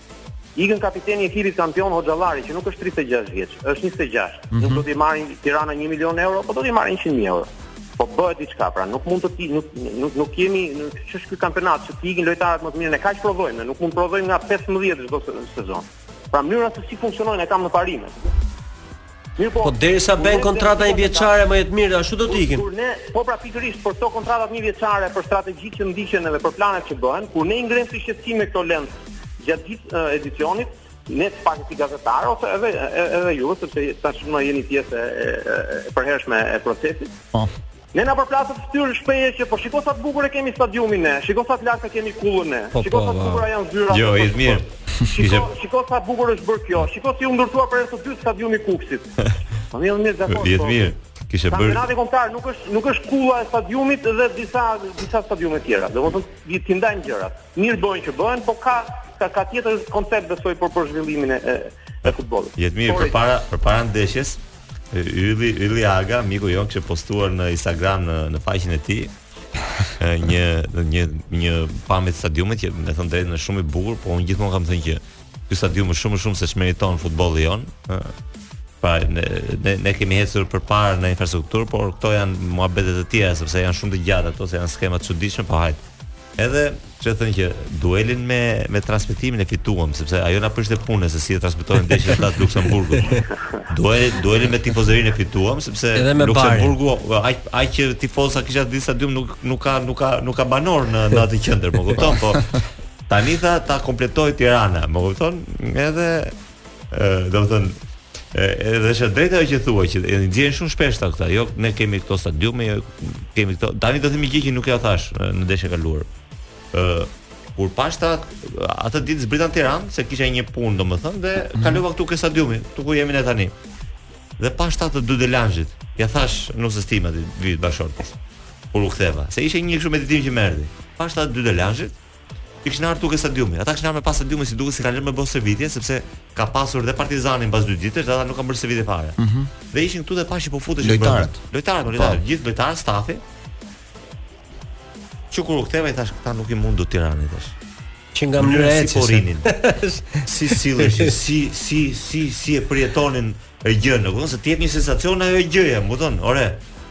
Speaker 6: Ikën kapiteni i ekipit kampion Hoxhallari, që nuk është 36 vjeç, është 26. Mm -hmm. Nuk do t'i marri Tirana 1 milion euro, po do t'i marri 100 mijë euro. Po bëhet diçka, pra nuk mund të ti, nuk nuk nuk kemi ç'është ky kampionat, që të ikin lojtarët më të mirë, ne kaq provojmë, ne nuk mund të provojmë nga 15 çdo sezon. Pra mënyra se si funksionojnë e kam në parime.
Speaker 4: Po derisa bën kontrata një vjeçare more Jetmir, ashtu do të ikin.
Speaker 6: Kur ne, po pra pikërisht për këto kontratat një vjeçare, për strategjitë që ndiqen edhe për planet që bëhen, kur ne i ngremë si shqetësim këto, Lend, gjatë gjithë edicionit, ne të paktën si gazetarë ose edhe edhe ju, sepse tashmë jeni pjesë e, e, e përhershme e procesit.
Speaker 2: Po.
Speaker 6: Ne na përplaset në fytyrë shpesh që po shiko sa të bukur e kemi stadiumin ne, shiko sa të lartë e kemi kullën ne,
Speaker 4: po,
Speaker 6: shiko
Speaker 4: po,
Speaker 6: sa të bukura janë zyrat.
Speaker 3: Jetmir.
Speaker 6: Shiko, shiko sa bukur është bërë kjo. Shiko si u ndërtua për herë të dytë stadiumi Kukësit. Po mirë, mirë, dakord.
Speaker 3: Jetmir. Kishte bërë.
Speaker 6: Kampionati kombëtar nuk është nuk është kulla e stadiumit dhe disa disa stadiume të tjera. Domethënë ti ndajmë gjërat. Mirë bëjnë që bëhen, po ka ka ka tjetër koncept besoj për për zhvillimin e e futbollit. Jetmir
Speaker 3: përpara përpara ndeshjes, Ylli Ylli Aga, miku jonë kishte postuar në Instagram në në faqen e tij një një një pamje të stadiumit që me thënë të drejtën është shumë i bukur, po unë gjithmonë kam thënë që ky stadium është shumë më shumë se ç'meriton futbolli jonë. Pra ne, ne, ne kemi ecur përpara në infrastrukturë, por këto janë muhabete të tjera sepse janë shumë të gjata ato, se janë skema të çuditshme, po hajt. Edhe kisha thënë që duelin me me transmetimin e fituam sepse ajo na prishte punën se si e transmetonin ndeshjen ata të Luksemburgut. Duelin duelin me tifozërinë e fituam sepse Luksemburgu aq aq tifozë ki sa kishte stadiumi nuk nuk ka nuk ka nuk ka banorë në në atë qendër, më kupton? Po tani tha ta kompletojë Tirana, më kupton? Edhe Ë, domethënë edhe është e drejtë ajo që thua që e nxjerrin shumë shpesh këta. Jo, ne kemi këto stadiume, jo, kemi këto. Tani do them një gjë që nuk ia thashë në ndeshjen e kaluar. Ë, kur pashë atë ditë zbrita në Tiranë se kisha një punë domethënë dhe mm. kalova këtu ke stadiumi, këtu ku jemi ne tani. Dhe pashë ata të Dudelanzhit. Ia thashë nuses time, bashkëshortes. Kur u ktheva, se ishte një kështu meditim që më erdhi. Pashë ata të Dudelanzhit, kishin ardhur ke stadiumi. Ata kishin ardhur me pa stadiumin siç duket s'e kanë lënë me bë stërvitje sepse ka pasur dhe Partizanin pas dy ditësh dhe ata nuk kanë bërë stërvitje fare.
Speaker 2: Mm -hmm.
Speaker 3: Dhe ishin këtu dhe pashë po futeshin
Speaker 2: lojtarët.
Speaker 3: Lojtarët, po, lojtarët, po. gjithë lojtarët, stafi. Që kur u ktheva i thashë këta nuk i mund dot Tirana thashë.
Speaker 4: Që nga
Speaker 3: mënyra
Speaker 4: e
Speaker 3: si po rrinin. si silleshin, si si si si e përjetonin gjënë, e kupton se të jep një sensacion ajo gjëja, më kupton? Ore,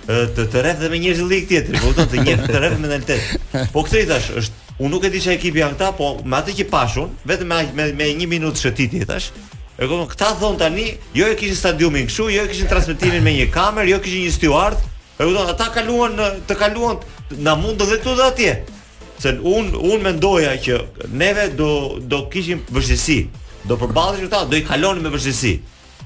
Speaker 3: ti të rrish dhe me njerëz ligë tjetër, po kupton njerëz të rinj me mentalitet. Po këtë i thashë, është unë nuk e di çfarë ekipi janë këta, po me atë që pashë unë, vetëm me me, me një minutë shëtitje i thashë. E kupton, këta thon tani, jo e kishin stadiumin kështu, jo e kishin transmetimin me një kamerë, jo kishin një steward. E kupton, ata kaluan na kaluan na mundën dhe këtu dhe atje. Se unë unë mendoja që neve do do kishim vështirësi. Do përballeshim me këta, do i kalonim me vështirësi.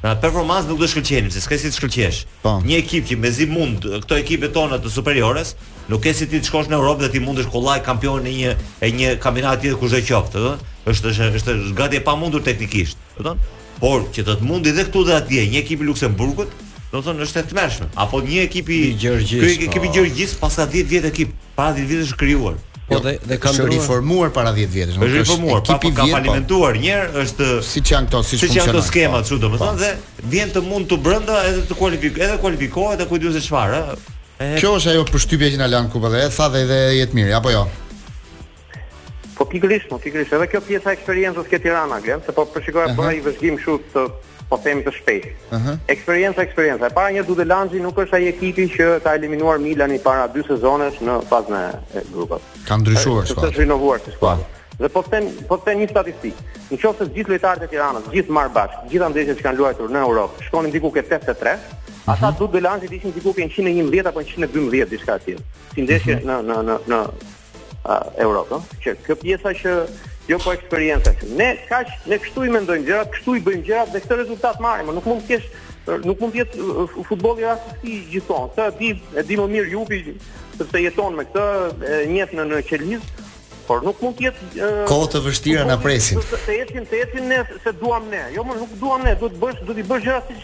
Speaker 3: Në performancë nuk do shkëlqenim, se s'ke si të shkëlqesh.
Speaker 2: Po.
Speaker 3: Një ekip që mezi mund këto ekipet tona të Superiores, nuk ke si ti të shkosh në Europë dhe ta mundësh kollaj kampionin e një e një kampionati tjetër kushdo qoftë, ëh. Është është është gati e pamundur teknikisht. Kupton? Por që të të mundë dhe këtu dhe atje një ekip i Luksemburgut, domethënë është e tmerrshme. Apo një ekip i
Speaker 4: Gjergjisë.
Speaker 3: Ky ekip i
Speaker 4: po.
Speaker 3: Gjergjisë paska 10 vjet ekip, para 10 vjetësh është krijuar.
Speaker 4: Po jo, dhe dhe kanë
Speaker 2: ndërruar.
Speaker 4: Është
Speaker 2: riformuar para 10 vjetësh.
Speaker 3: Është riformuar, pa po ka
Speaker 2: po.
Speaker 3: falimentuar një herë, është
Speaker 2: siç janë këto, siç funksionojnë.
Speaker 3: Siç janë këto skema kështu domethënë dhe vjen të mund brenda edhe të kualifikohet, edhe kualifikohet apo di unë se çfarë, ë.
Speaker 2: Kjo është ajo përshtypja që na lanë kupa dhe e tha dhe edhe jetë mirë, apo jo.
Speaker 6: Po pikërisht, po pikërisht, edhe kjo pjesa e eksperiencës ke Tirana, Glen, se po përshikoja uh -huh. bëra një vëzhgim kështu si të themi të shpejtë.
Speaker 2: Ëh.
Speaker 6: Uh -huh. Eksperienca, eksperienca. E para një Dudelanxhi nuk është ai ekipi që ka eliminuar Milanin para dy sezonesh në fazën e grupit.
Speaker 2: Ka ndryshuar skuadra.
Speaker 6: Është rinovuar si skuadër. Po. Dhe po them, po them një statistikë. Në qoftë se të gjithë lojtarët e Tiranës, të gjithë marrë bashkë, të gjitha ndeshjet që kanë luajtur në Europë, shkonin diku ke 83, ata uh -huh. Dudelanxhi ishin diku ke 111 apo 112 diçka atje. Si ndeshje uh mhm. -huh. në në në në Europë, që kjo pjesa që jo po eksperienca. Ne kaq ne kështu i mendojmë gjërat, kështu i bëjmë gjërat dhe këtë rezultat marrim. Nuk mund të kesh nuk mund të jetë futbolli rastësi gjithmonë. Ti e di, e di më mirë Jupi, sepse jeton me këtë, e njeh në në qelizë, por nuk mund të jetë
Speaker 2: kohë të vështira na presin.
Speaker 6: Të ecim, të ecim ne se duam ne. Jo, më nuk duam ne, duhet të bësh, duhet të bësh gjëra siç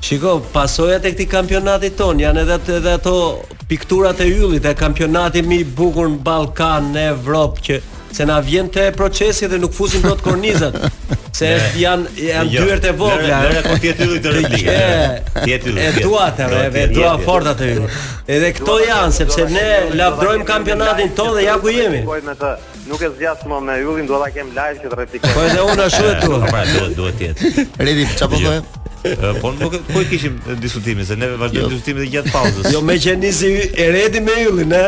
Speaker 4: Shiko, pasojat e këtij kampionatit tonë janë edhe edhe ato pikturat e Yllit, e kampionati më i bukur në Ballkan, në Evropë që s'e na vjen te procesi dhe nuk fusim dot kornizat. Se është janë janë
Speaker 3: jo,
Speaker 4: dyert e vogla.
Speaker 3: Lëre eh. ku ti aty të
Speaker 4: replika.
Speaker 3: Ti aty.
Speaker 4: E dua
Speaker 3: atë,
Speaker 4: e dua fort atë, Yllin. Edhe këto janë sepse ne lavdrojmë kampionatin tonë dhe ja ku jemi.
Speaker 6: Nuk e zgjas më me Yllin, dua ta kem live që të replikoj.
Speaker 4: Po edhe unë ashtu e dua.
Speaker 3: Po pra, duhet duhet të jetë.
Speaker 2: Redi, çfarë po
Speaker 3: thonë? Po nuk po e kishim diskutimin se ne vazhdojmë jo. diskutimin edhe gjatë pauzës.
Speaker 4: Jo, meqë nisi e Redi me Yllin, ha.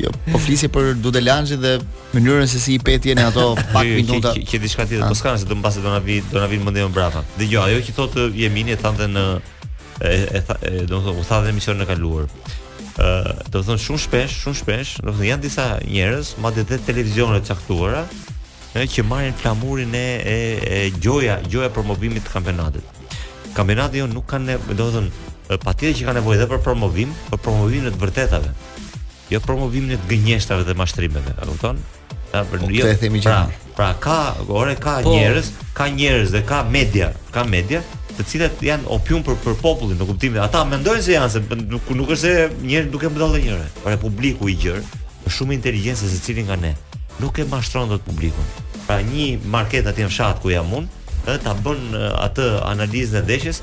Speaker 2: Jo, po flisje për Dudelanxhi dhe mënyrën se si i pe ti në ato pak minuta.
Speaker 3: Jo, qe diçka tjetër, po ah. s'ka gjë se do mbase do na vi, do na vi në mendje më brapa. Dëgjo, ajo që thotë Emini e tha dhe në e, e, e domethënë u tha dhe në emisionin e kaluar. ë domethënë shumë shpesh, shumë shpesh, domethënë janë disa njerëz, madje edhe televizione të caktuara, ë që marrin flamurin e e, e gjoja, gjoja promovimit të kampionatit. Kampionati jo nuk ka ne- domethënë patjetër që ka nevojë edhe për promovim, për promovimin e të vërtetave. Jo promovimin e të gënjeshtrave dhe mashtrimeve, e kupton? Pra, për
Speaker 2: po, e themi
Speaker 3: pra, pra ka, ore ka
Speaker 4: po,
Speaker 3: njerëz, ka njerëz dhe ka media, ka media, të cilat janë opium për për popullin, në kuptimin ata mendojnë se janë se nuk nuk është se njerëzit duken budallenj, ore. Ore publiku i gjerë, është shumë inteligjent se secili nga ne. Nuk e mashtron dot publikun. Pra në një market atje në fshat ku jam unë, edhe ta bën atë analizën e ndeshjes,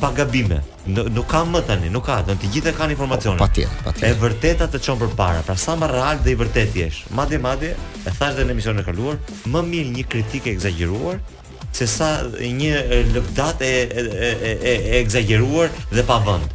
Speaker 3: pa gabime. Nuk, nuk ka më tani, nuk ka. Do të gjithë kanë informacione.
Speaker 2: Patjetër, patjetër.
Speaker 3: E vërteta të çon përpara. Pra sa më real dhe i vërtetë të jesh. Madje madje, e thashë edhe në emisionin e kaluar, më mirë një kritikë e ekzagjeruar se sa një lëvdatë e e e e, e ekzagjeruar dhe pa vend.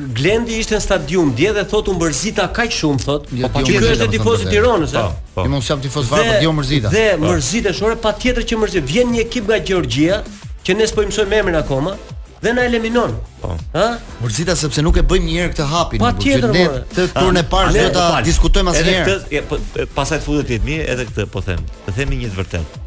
Speaker 4: Glendi ishte në stadium dje dhe thotë u mërzita kaq shumë thotë.
Speaker 2: Jo,
Speaker 4: po,
Speaker 2: ky
Speaker 4: është tifoz i Tiranës, a?
Speaker 3: Po,
Speaker 2: po. Të mos jam tifoz fare, por u mërzita.
Speaker 4: Dhe po. mërzitesh ore patjetër që mërzit. Vjen një ekip nga Gjeorgjia që ne s'po i mësojmë emrin akoma dhe na eliminon.
Speaker 3: Po.
Speaker 4: Ë?
Speaker 2: Mërzita sepse nuk e bëjmë një herë këtë hapin.
Speaker 4: Patjetër
Speaker 2: ne te turi i parë do ta diskutojmë asnjëherë.
Speaker 3: Edhe këtë, pastaj të futet 10000 edhe këtë po them. Të themi një të vërtetë.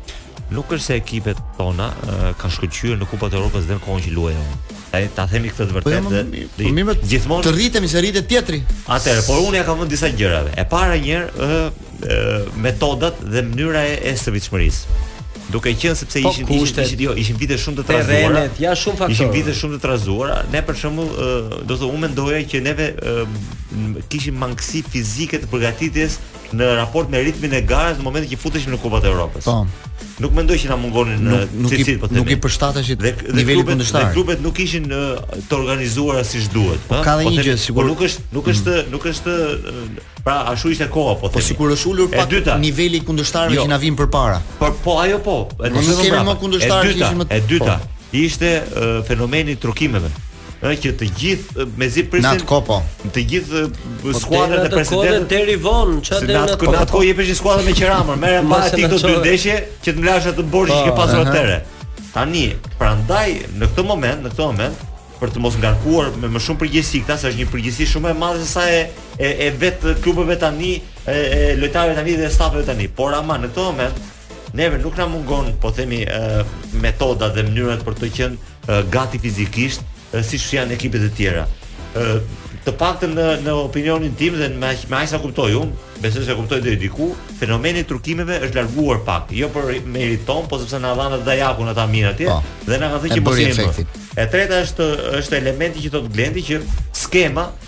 Speaker 3: Nuk është se ekipet tona uh, kanë shkëlqyer në Kupat e Evropës dhe në kohën që luaja unë. Hajt ta themi këtë të vërtetë
Speaker 2: po,
Speaker 3: dhe
Speaker 2: po, mi më
Speaker 3: gjithmonë
Speaker 2: të rritemi se rritet tjetri.
Speaker 3: Atëherë, por unë ia kam vënë disa gjërave. E para një herë uh, uh, metodat dhe mënyra e, e stërvitshmërisë. Duke qenë sepse
Speaker 4: po,
Speaker 3: ishin po,
Speaker 4: kushtet,
Speaker 3: ishin, ishin, jo, ishin vite shumë të trazuara.
Speaker 4: Terrenet, ja shumë faktorë.
Speaker 3: Ishin vite shumë të trazuara. Ne për shembull, uh, do të thotë, unë mendoja që neve uh, kishim mangësi fizike të përgatitjes në raport me ritmin e garës në momentin që futeshim në Kupat e Evropës.
Speaker 2: Po.
Speaker 3: Nuk mendoj që na mungonin në cilësi po themi.
Speaker 2: Nuk i përshtateshin
Speaker 3: dhe
Speaker 2: niveli
Speaker 3: kundërshtar. Dhe klubet nuk ishin të organizuara siç duhet,
Speaker 2: po. Ka dhe po
Speaker 3: një
Speaker 2: gjë
Speaker 3: sikur nuk është nuk mm. është nuk është pra ashtu ishte koha po,
Speaker 2: po
Speaker 3: themi.
Speaker 2: Po sikur është ulur pak
Speaker 3: dyta,
Speaker 2: niveli i kundërshtarëve
Speaker 3: jo.
Speaker 2: që na vijnë përpara.
Speaker 3: Por po ajo po.
Speaker 2: Nuk kemi më
Speaker 3: kundërshtar
Speaker 2: që ishin më.
Speaker 3: E dyta
Speaker 2: po.
Speaker 3: ishte fenomeni i trukimeve. ë që të gjithë mezi prisin
Speaker 2: N'atë kohë po.
Speaker 3: Të gjithë
Speaker 4: po,
Speaker 3: skuadrat e presidentëve
Speaker 4: deri von, çfarë deri
Speaker 3: atë kohë. Atë
Speaker 4: kohë
Speaker 3: jepesh skuadra me qera, merre
Speaker 4: pak
Speaker 3: ti këto dy ndeshje që të më lash atë borxh që ke
Speaker 4: po,
Speaker 3: pasur atëre. Tani, prandaj në këtë moment, në këtë moment për të mos ngarkuar me më shumë përgjegjësi, këta se është një përgjegjësi shumë e madhe se sa e e, e vet klubeve tani, e, e lojtarëve tani dhe stafeve tani. Por ama në këtë moment Neve nuk na mungon, po themi, uh, metodat dhe mënyrat për të qenë uh, gati fizikisht, uh, siç janë ekipet e tjera. Uh, të paktën në në opinionin tim dhe me aq me aq sa kuptoj unë, besoj se kuptoj deri diku, fenomeni i trukimeve është larguar pak, jo për meritë tonë, po sepse na dhanë dajakun ata mirë atje
Speaker 2: po.
Speaker 3: dhe na kanë thënë që mos jemi. E treta është është elementi që thotë Glendi që skema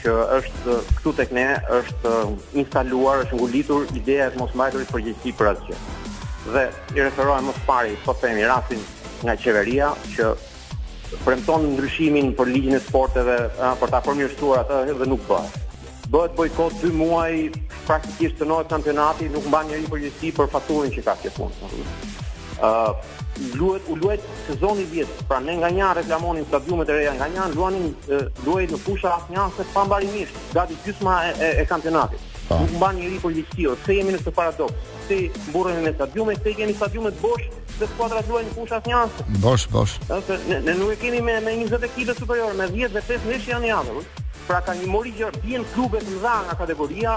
Speaker 3: që është
Speaker 6: këtu tek ne është instaluar, është ngulitur ideja e të mos mbajturit përgjegjësi për asgjë. Dhe i referohem më së pari, po themi rastin, nga qeveria që premton ndryshimin për ligjin e sporteve, a, për ta përmirësuar atë dhe nuk bëhet. Bëhet bojkot 2 muaj, praktikisht cenohet kampionati, nuk mban njeri përgjegjësi për faturën që ka kjo punë. Ëh, luhet u luajt sezoni i vjetër. Pra ne nga një anë reklamonin stadiumet e reja, nga një anë luanim luajnë në fusha asnjanëse pambarimisht, gati gjysma e, e, e kampionatit.
Speaker 2: Pa.
Speaker 6: Nuk mban njeri përgjegjësi, pse jemi në këtë paradoks? Pse mburremi me stadiume, pse kemi stadiumet bosh, dhe skuadrat luajnë në fusha asnjëse?
Speaker 2: Bosh, bosh.
Speaker 6: Ëh, ne, ne nuk e kemi me me 20 ekipe superiore, me 10 dhe 5 ndeshje janë në javë. Pra ka një mori që bien klube të mëdha nga kategoria,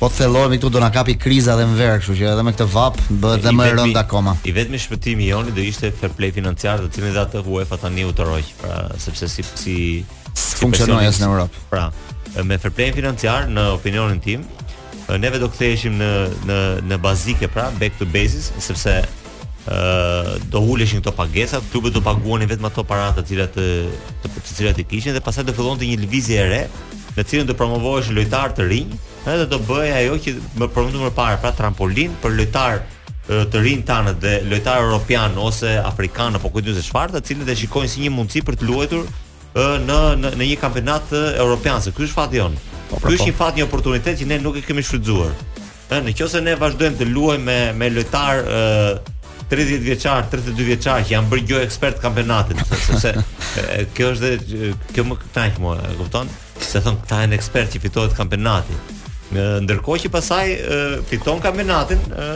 Speaker 4: Po të
Speaker 2: thellohemi këtu do na kapi kriza dhe në verë, kështu që edhe me këtë vapë bëhet
Speaker 3: dhe
Speaker 2: më e rëndë akoma.
Speaker 3: I vetmi shpëtimi joni do ishte fair play financiar, të cilin dhe UEFA tani u tërhoq, pra sepse s'i s'i
Speaker 2: funksionoi as në Europë.
Speaker 3: Pra, me fair play financiar në opinionin tim, neve do ktheheshim në në në bazike, pra back to basics, sepse ë do uleshin këto pagesa, klubet do paguanin vetëm ato para të cilat të, të, të cilat i kishin dhe pastaj do fillonte një lëvizje e re, në të cilën do promovoheshin lojtarë të rinj, ëh dhe do bëhej ajo që u përmend më parë, pra trampolinë për lojtarët e rinj tanë dhe lojtarë europianë ose afrikanë apo ku di se çfarë, të cilët e shikojnë si një mundësi për të luajtur në në në një kampionat europian, se ky është fati jonë. Po, pra, ky është po. një fat, një oportunitet që ne nuk e kemi shfrytzuar. Ë, në qoftë se ne vazhdojmë të luajmë me me lojtarë ë 30 vjeçar, 32 vjeçar që janë bërë gjoja ekspertë kampionati, sepse e, kjo është dhe kjo më kënaq mua, e kupton? Se thonë këta janë ekspertë që fitohet kampionati. Ë ndërkohë që pasaj e, fiton kampionatin, ë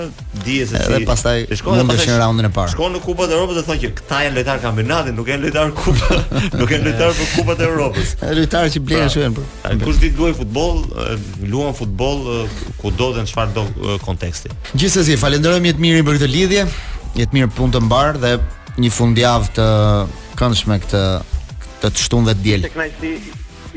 Speaker 3: dihet se si
Speaker 2: Edhe pastaj
Speaker 3: e shkon dhe
Speaker 2: mundesh
Speaker 3: pastaj në
Speaker 2: raundin e parë.
Speaker 3: Shkon në Kupën e Evropës dhe thonë që këta janë lojtarë kampionati, nuk janë lojtarë kupe, nuk janë lojtarë për Kupën e Evropës.
Speaker 2: Lojtarë që blenë
Speaker 3: Pra,
Speaker 2: shuen për.
Speaker 3: A, Kush di të luajë futboll, e, luan futboll kudo dhe në çfarëdo konteksti.
Speaker 2: Gjithsesi, falënderojmë Jetmirin për këtë lidhje. Jetmir, punë të mbarë dhe një fundjavë të këndshme këtë të të shtunë dhe të diel.
Speaker 6: Kënaqësi,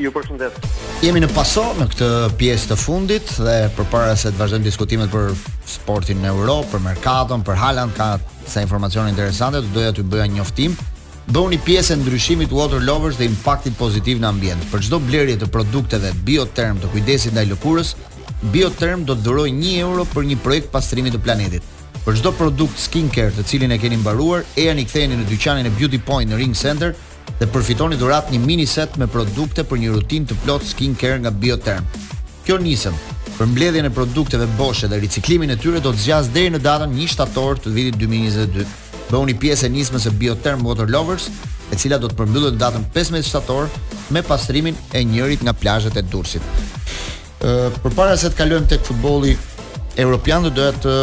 Speaker 6: ju përshëndes.
Speaker 2: Jemi në Paso në këtë pjesë të fundit dhe përpara se të vazhdojmë diskutimet për sportin në Europë, për merkaton, për Haaland, ka sa informacione interesante, do doja t'ju bëja një njoftim. Bëhuni pjesë e ndryshimit Water Lovers dhe impaktit pozitiv në ambient. Për çdo blerje të produkteve Biotherm të kujdesit ndaj lëkurës, Biotherm do të dhurojë 1 euro për një projekt pastrimi të planetit. Për çdo produkt skincare të cilin e keni mbaruar, ejani ktheheni në dyqanin e Beauty Point në Ring Center dhe përfitoni dhuratë një mini set me produkte për një rutinë të plotë skincare nga Biotherm. Kjo nismë për mbledhjen e produkteve boshe dhe riciklimin e tyre do të zgjasë deri në datën një shtator të vitit dy mijë e njëzet e dy. Bëhuni pjesë e nismës së Biotherm Water Lovers, e cila do të përmbyllet në datën pesëmbëdhjetë shtator me pastrimin e njërit nga plazhet e Durrësit. Përpara se të kalojmë tek futbolli europian, do doja të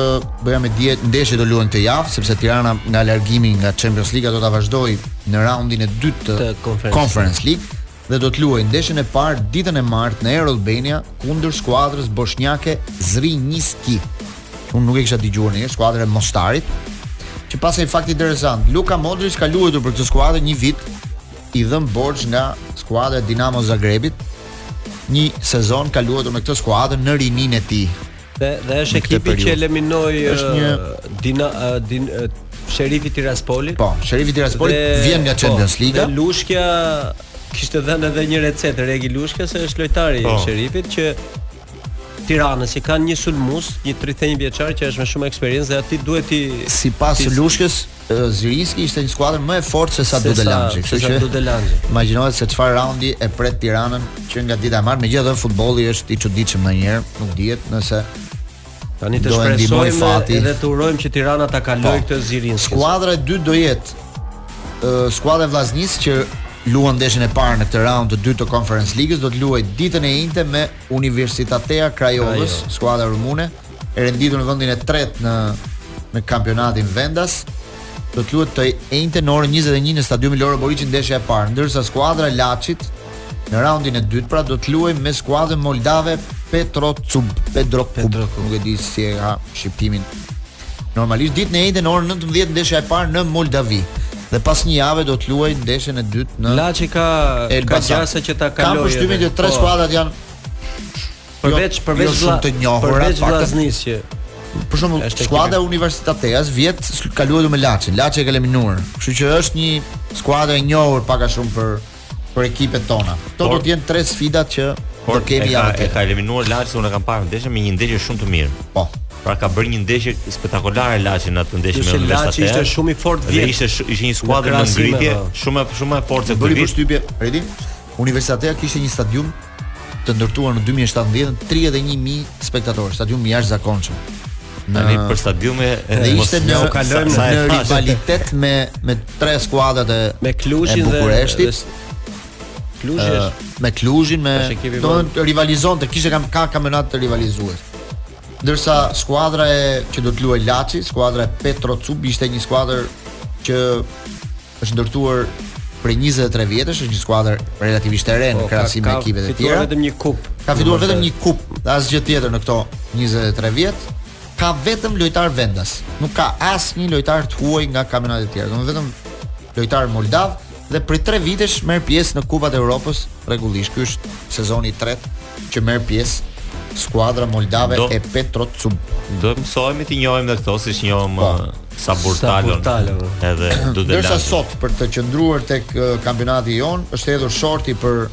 Speaker 2: bëja me dije ndeshjet që do luhen këtë javë, sepse Tirana nga largimi nga Champions League do ta vazhdojë në raundin e dytë të,
Speaker 4: të Conference,
Speaker 2: Conference League. dhe do të luajë ndeshjen e parë ditën e martë në Air Albania kundër skuadrës boshnjake Zrinjski. Unë nuk e kisha dëgjuar ndonjëherë, skuadër e Mostarit. Që pashë një fakt interesant, Luka Modric ka luajtur për këtë skuadër një vit i dhënë borxh nga skuadra e Dinamo Zagrebit. Një sezon ka luajtur me këtë skuadër në rininë e tij.
Speaker 4: Dhe dhe është ekipi që eliminoi
Speaker 2: është një
Speaker 4: dina din Sherif Tiraspoli.
Speaker 2: Po, Sherif Tiraspoli vjen nga po, Champions League.
Speaker 4: Po, Lushkja kishte dhënë edhe një recetë Regi Lushkja se është lojtari i
Speaker 2: po.
Speaker 4: Sherifit që Tiranës i kanë një sulmues, një 31 vjeçar që është me shumë eksperiencë dhe aty duhet ti
Speaker 2: sipas Lushkës Zrinjski ishte një skuadër më e fortë se sa Dudelanxhi, kështu që
Speaker 4: Dudelanxhi.
Speaker 2: Imagjinohet se çfarë raundi e pret Tiranën që nga dita e martë, megjithatë futbolli është i çuditshëm ndonjëherë, nuk dihet nëse
Speaker 4: tani të shpresojmë edhe të urojmë që Tirana ta kalojë
Speaker 2: po.
Speaker 4: këtë Zrin.
Speaker 2: Skuadra e dytë do jetë skuadra e Vllaznisë që luan ndeshjen e parë në këtë raund të dytë të Conference League-s, do të luajë ditën e enjte me Universitatea Craiovës, skuadra rumune. e renditur në vendin e tretë në në kampionatin vendas. Do të luhet të enjte në orën 21 në stadiumin Loro Boriçi ndeshja e parë, ndërsa skuadra e Laçit në raundin e dytë pra do të luajë me skuadrën moldave Petro Cub, Pedro Cub, nuk e di si e ka shqiptimin. Normalisht ditën e enjte në orën 19 ndeshja e parë në Moldavi dhe pas një jave do të luajë ndeshjen e dytë në
Speaker 4: Laçi ka, ka gjasa që ta kalojë.
Speaker 2: Kam
Speaker 4: përshtypjen
Speaker 2: që tre
Speaker 4: po.
Speaker 2: skuadrat janë
Speaker 4: Përveç përveç
Speaker 2: jo shumë të njohura,
Speaker 4: përveç Vllaznisë që
Speaker 2: për shembull skuadra e Universitateas vjet ka luajtur me Laçin. Laçi e ka eliminuar. Kështu që është një skuadër e njohur pak a shumë për për ekipet tona. Këto do të jenë tre sfidat që do kemi.
Speaker 3: E ka eliminuar Laçi, unë kam parë ndeshjen me një ndeshje shumë të mirë.
Speaker 2: Po.
Speaker 3: Pra ka bërë një ndeshje spektakolare Laçi në atë ndeshje me
Speaker 4: Universitatean. Laçi ishte shumë i fortë vjet.
Speaker 3: Ishte ishte një skuadër
Speaker 4: në
Speaker 3: ngritje, shumë shumë e fortë.
Speaker 2: Bëri përshtypje, Redi. Universitatea kishte një stadium të ndërtuar në 2017 31000 spektatorë, stadium i jashtëzakonshëm.
Speaker 3: Tani për stadiume
Speaker 2: dhe ishte në
Speaker 3: u
Speaker 2: kalojmë në,
Speaker 3: në
Speaker 2: rivalitet me me tre skuadrat e
Speaker 4: me Kluzhin dhe
Speaker 2: Bukureshtit.
Speaker 4: Kluzhi është
Speaker 2: me Kluzhin me
Speaker 4: do
Speaker 2: të rivalizonte, kishte kam ka kampionate të rivalizuese. Ndërsa skuadra e që do të luajë Laçi, skuadra e Petro Cub ishte një skuadër që është ndërtuar prej 23 vjetësh, është një skuadër relativisht e re në
Speaker 4: po,
Speaker 2: krahasim me ekipet e tjera.
Speaker 4: Ka fituar vetëm një kupë.
Speaker 2: Ka fituar vetëm një kupë, asgjë tjetër në këto 23 vjet. Ka vetëm lojtarë vendas. Nuk ka asnjë lojtar të huaj nga kampionatet e tjera. Domethënë vetëm lojtarë moldavë dhe prej 3 vitesh merr pjesë në Kupat e Evropës rregullisht. Ky është sezoni i tretë që merr pjesë skuadra moldave
Speaker 3: do,
Speaker 2: e Petro Cub.
Speaker 3: Do të mësohemi të njohim edhe këto, siç njohëm
Speaker 2: po.
Speaker 3: uh, Saburtalon. Edhe
Speaker 2: do
Speaker 3: të Ndërsa
Speaker 2: sot për të qëndruar tek kampionati jonë është hedhur shorti për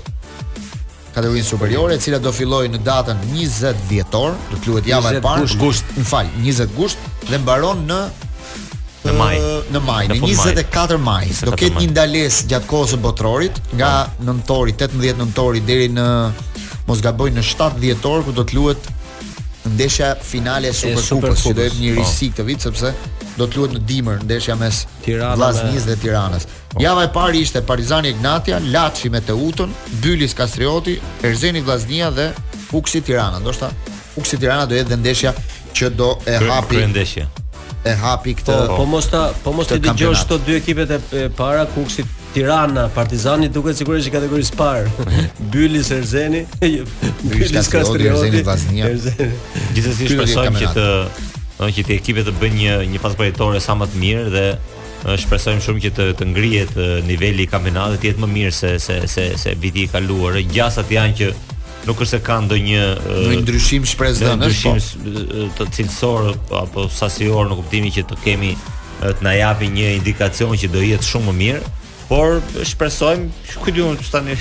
Speaker 2: kategorinë superiore, e cila do fillojë në datën 20 dhjetor, do të luhet java e parë,
Speaker 4: gusht,
Speaker 2: më fal, 20 gusht dhe mbaron në
Speaker 3: në maj,
Speaker 2: në maj,
Speaker 3: në
Speaker 2: 24 maj. Do ketë një ndalesë gjatë kohës së botërorit, nga po. nëntori 18 nëntori deri në mos gaboj në 7 dhjetor kur do të luhet ndeshja finale e Superkupës, që do jetë një
Speaker 3: po.
Speaker 2: risi këtë vit sepse do të luhet në dimër ndeshja mes Tiranës
Speaker 4: Vllaznisë
Speaker 2: dhe Tiranës. Po. Java e parë ishte Partizani Egnatia, Laçi me Teutën, Bylis Kastrioti, Erzeni Vllaznia dhe Kukësi Tirana. Ndoshta Kukësi Tirana do jetë dhe ndeshja që do e hapi.
Speaker 3: Kjo ndeshja.
Speaker 2: e hapi këtë.
Speaker 4: Po, po mos ta, po mos t'i dëgjosh këto dy ekipet e, e para Kukësi Tirana, Partizani duket sikur është e kategorisë së parë. Bylis, Erzeni, Bylis
Speaker 2: Kastrioti, Erzeni Vllaznia.
Speaker 3: Gjithsesi shpresojmë që të do që të ekipet të bëjnë një një fazë përgatitore sa më të mirë dhe shpresojmë shumë që të të ngrihet niveli i kampionatit të jetë më mirë se se se se viti i kaluar. Gjasat janë që nuk është se ka ndonjë
Speaker 2: ndonjë ndryshim
Speaker 3: shpresëdhënës,
Speaker 2: po
Speaker 3: të cilësor apo sasior në kuptimin që të kemi të na japi një indikacion që do jetë shumë më mirë, por shpresojmë, ku di unë tani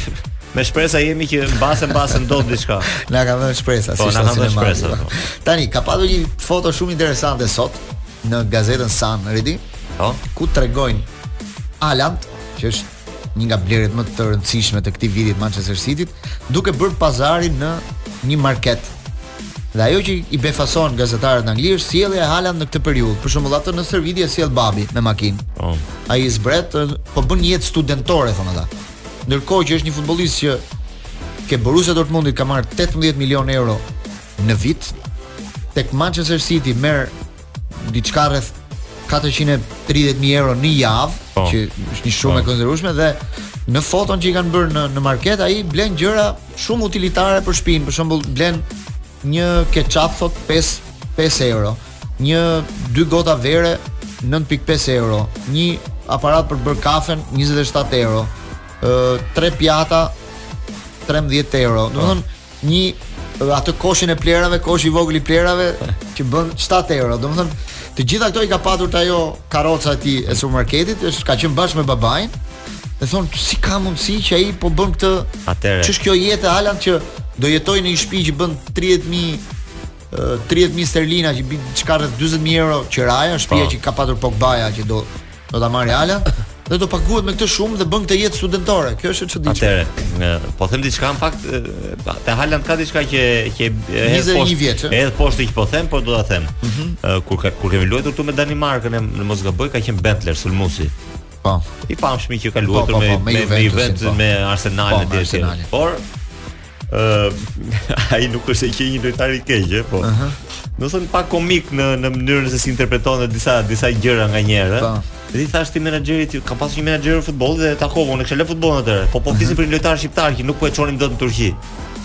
Speaker 3: me shpresa jemi që mbase mbase ndodh diçka.
Speaker 2: Na ka lënë shpresa,
Speaker 3: po,
Speaker 2: s'na
Speaker 3: ka
Speaker 2: lënë
Speaker 3: shpresa. Po.
Speaker 2: Tani ka pasur një foto shumë interesante sot në gazetën Sun, Redi.
Speaker 3: Po,
Speaker 2: ku tregojnë Haaland, që është një nga blerjet më të rëndësishme të këtij viti të Manchester City-t, duke bërë pazarin në një market. Dhe ajo që i befason gazetarët në Angli është sjellja e Haaland në këtë periudhë. Për shembull, atë në stërvitje e sjell babi me makinë.
Speaker 3: Oh.
Speaker 2: Ai zbret, po bën një jetë studentore thonë ata. Ndërkohë që është një futbollist që te Borussia Dortmundit ka marrë 18 milionë euro në vit, tek Manchester City merr diçka rreth 430.000 euro në javë,
Speaker 3: po.
Speaker 2: që është një shumë e po. konsiderueshme dhe në foton që i kanë bërë në në market ai blen gjëra shumë utilitare për shpinë, për shembull blen një ketchup thotë 5 5 euro, një dy gota vere 9.5 euro, një aparat për të bërë kafen 27 euro, ë tre pjata 13 euro. Domethënë Një atë koshin e plehrave, koshi i vogël i plehrave që bën 7 euro. Domethënë, të gjitha këto i ka patur te ajo karroca e tij e supermarketit, është ka qenë bashkë me babain. Dhe thonë si ka mundësi që ai po bën këtë?
Speaker 3: Atëherë.
Speaker 2: Ç'është kjo jetë e Haaland që do jetojë në një shtëpi që bën 30000 30.000 sterlina që bën diçka rreth 40.000 euro qiraja, shtëpia
Speaker 3: po.
Speaker 2: që ka patur Pogbaja që do do ta marrë Haaland dhe do paguhet me këtë shumë dhe bën këtë jetë studentore. Kjo është e çuditshme.
Speaker 3: Atëherë, po them diçka në fakt, te Haaland ka diçka që që e hedh poshtë. Edhe poshtë që po them, por do ta them. Mm -hmm. Kur ka, kur kemi luajtur këtu me Danimarkën, në mos gaboj, ka qenë Bendtner sulmusi.
Speaker 2: Po.
Speaker 3: I famshmi që ka po, luajtur
Speaker 2: po, po,
Speaker 3: me
Speaker 2: me
Speaker 3: Juventus, me,
Speaker 2: me,
Speaker 3: me Arsenal
Speaker 2: po,
Speaker 3: dhe
Speaker 2: Arsenal.
Speaker 3: Por ë ai nuk është se qe një lojtar i keq, ë, po. Aha. Do të thotë pak komik në në mënyrën se si interpretonte disa disa gjëra nganjëherë.
Speaker 2: Po.
Speaker 3: Dhe i thashë atij menaxherit, ka pas një menaxher futbolli dhe e takova, unë kisha lënë futbollin atëherë. Po po flisnim për një lojtar shqiptar që nuk po e çonim dot në Turqi.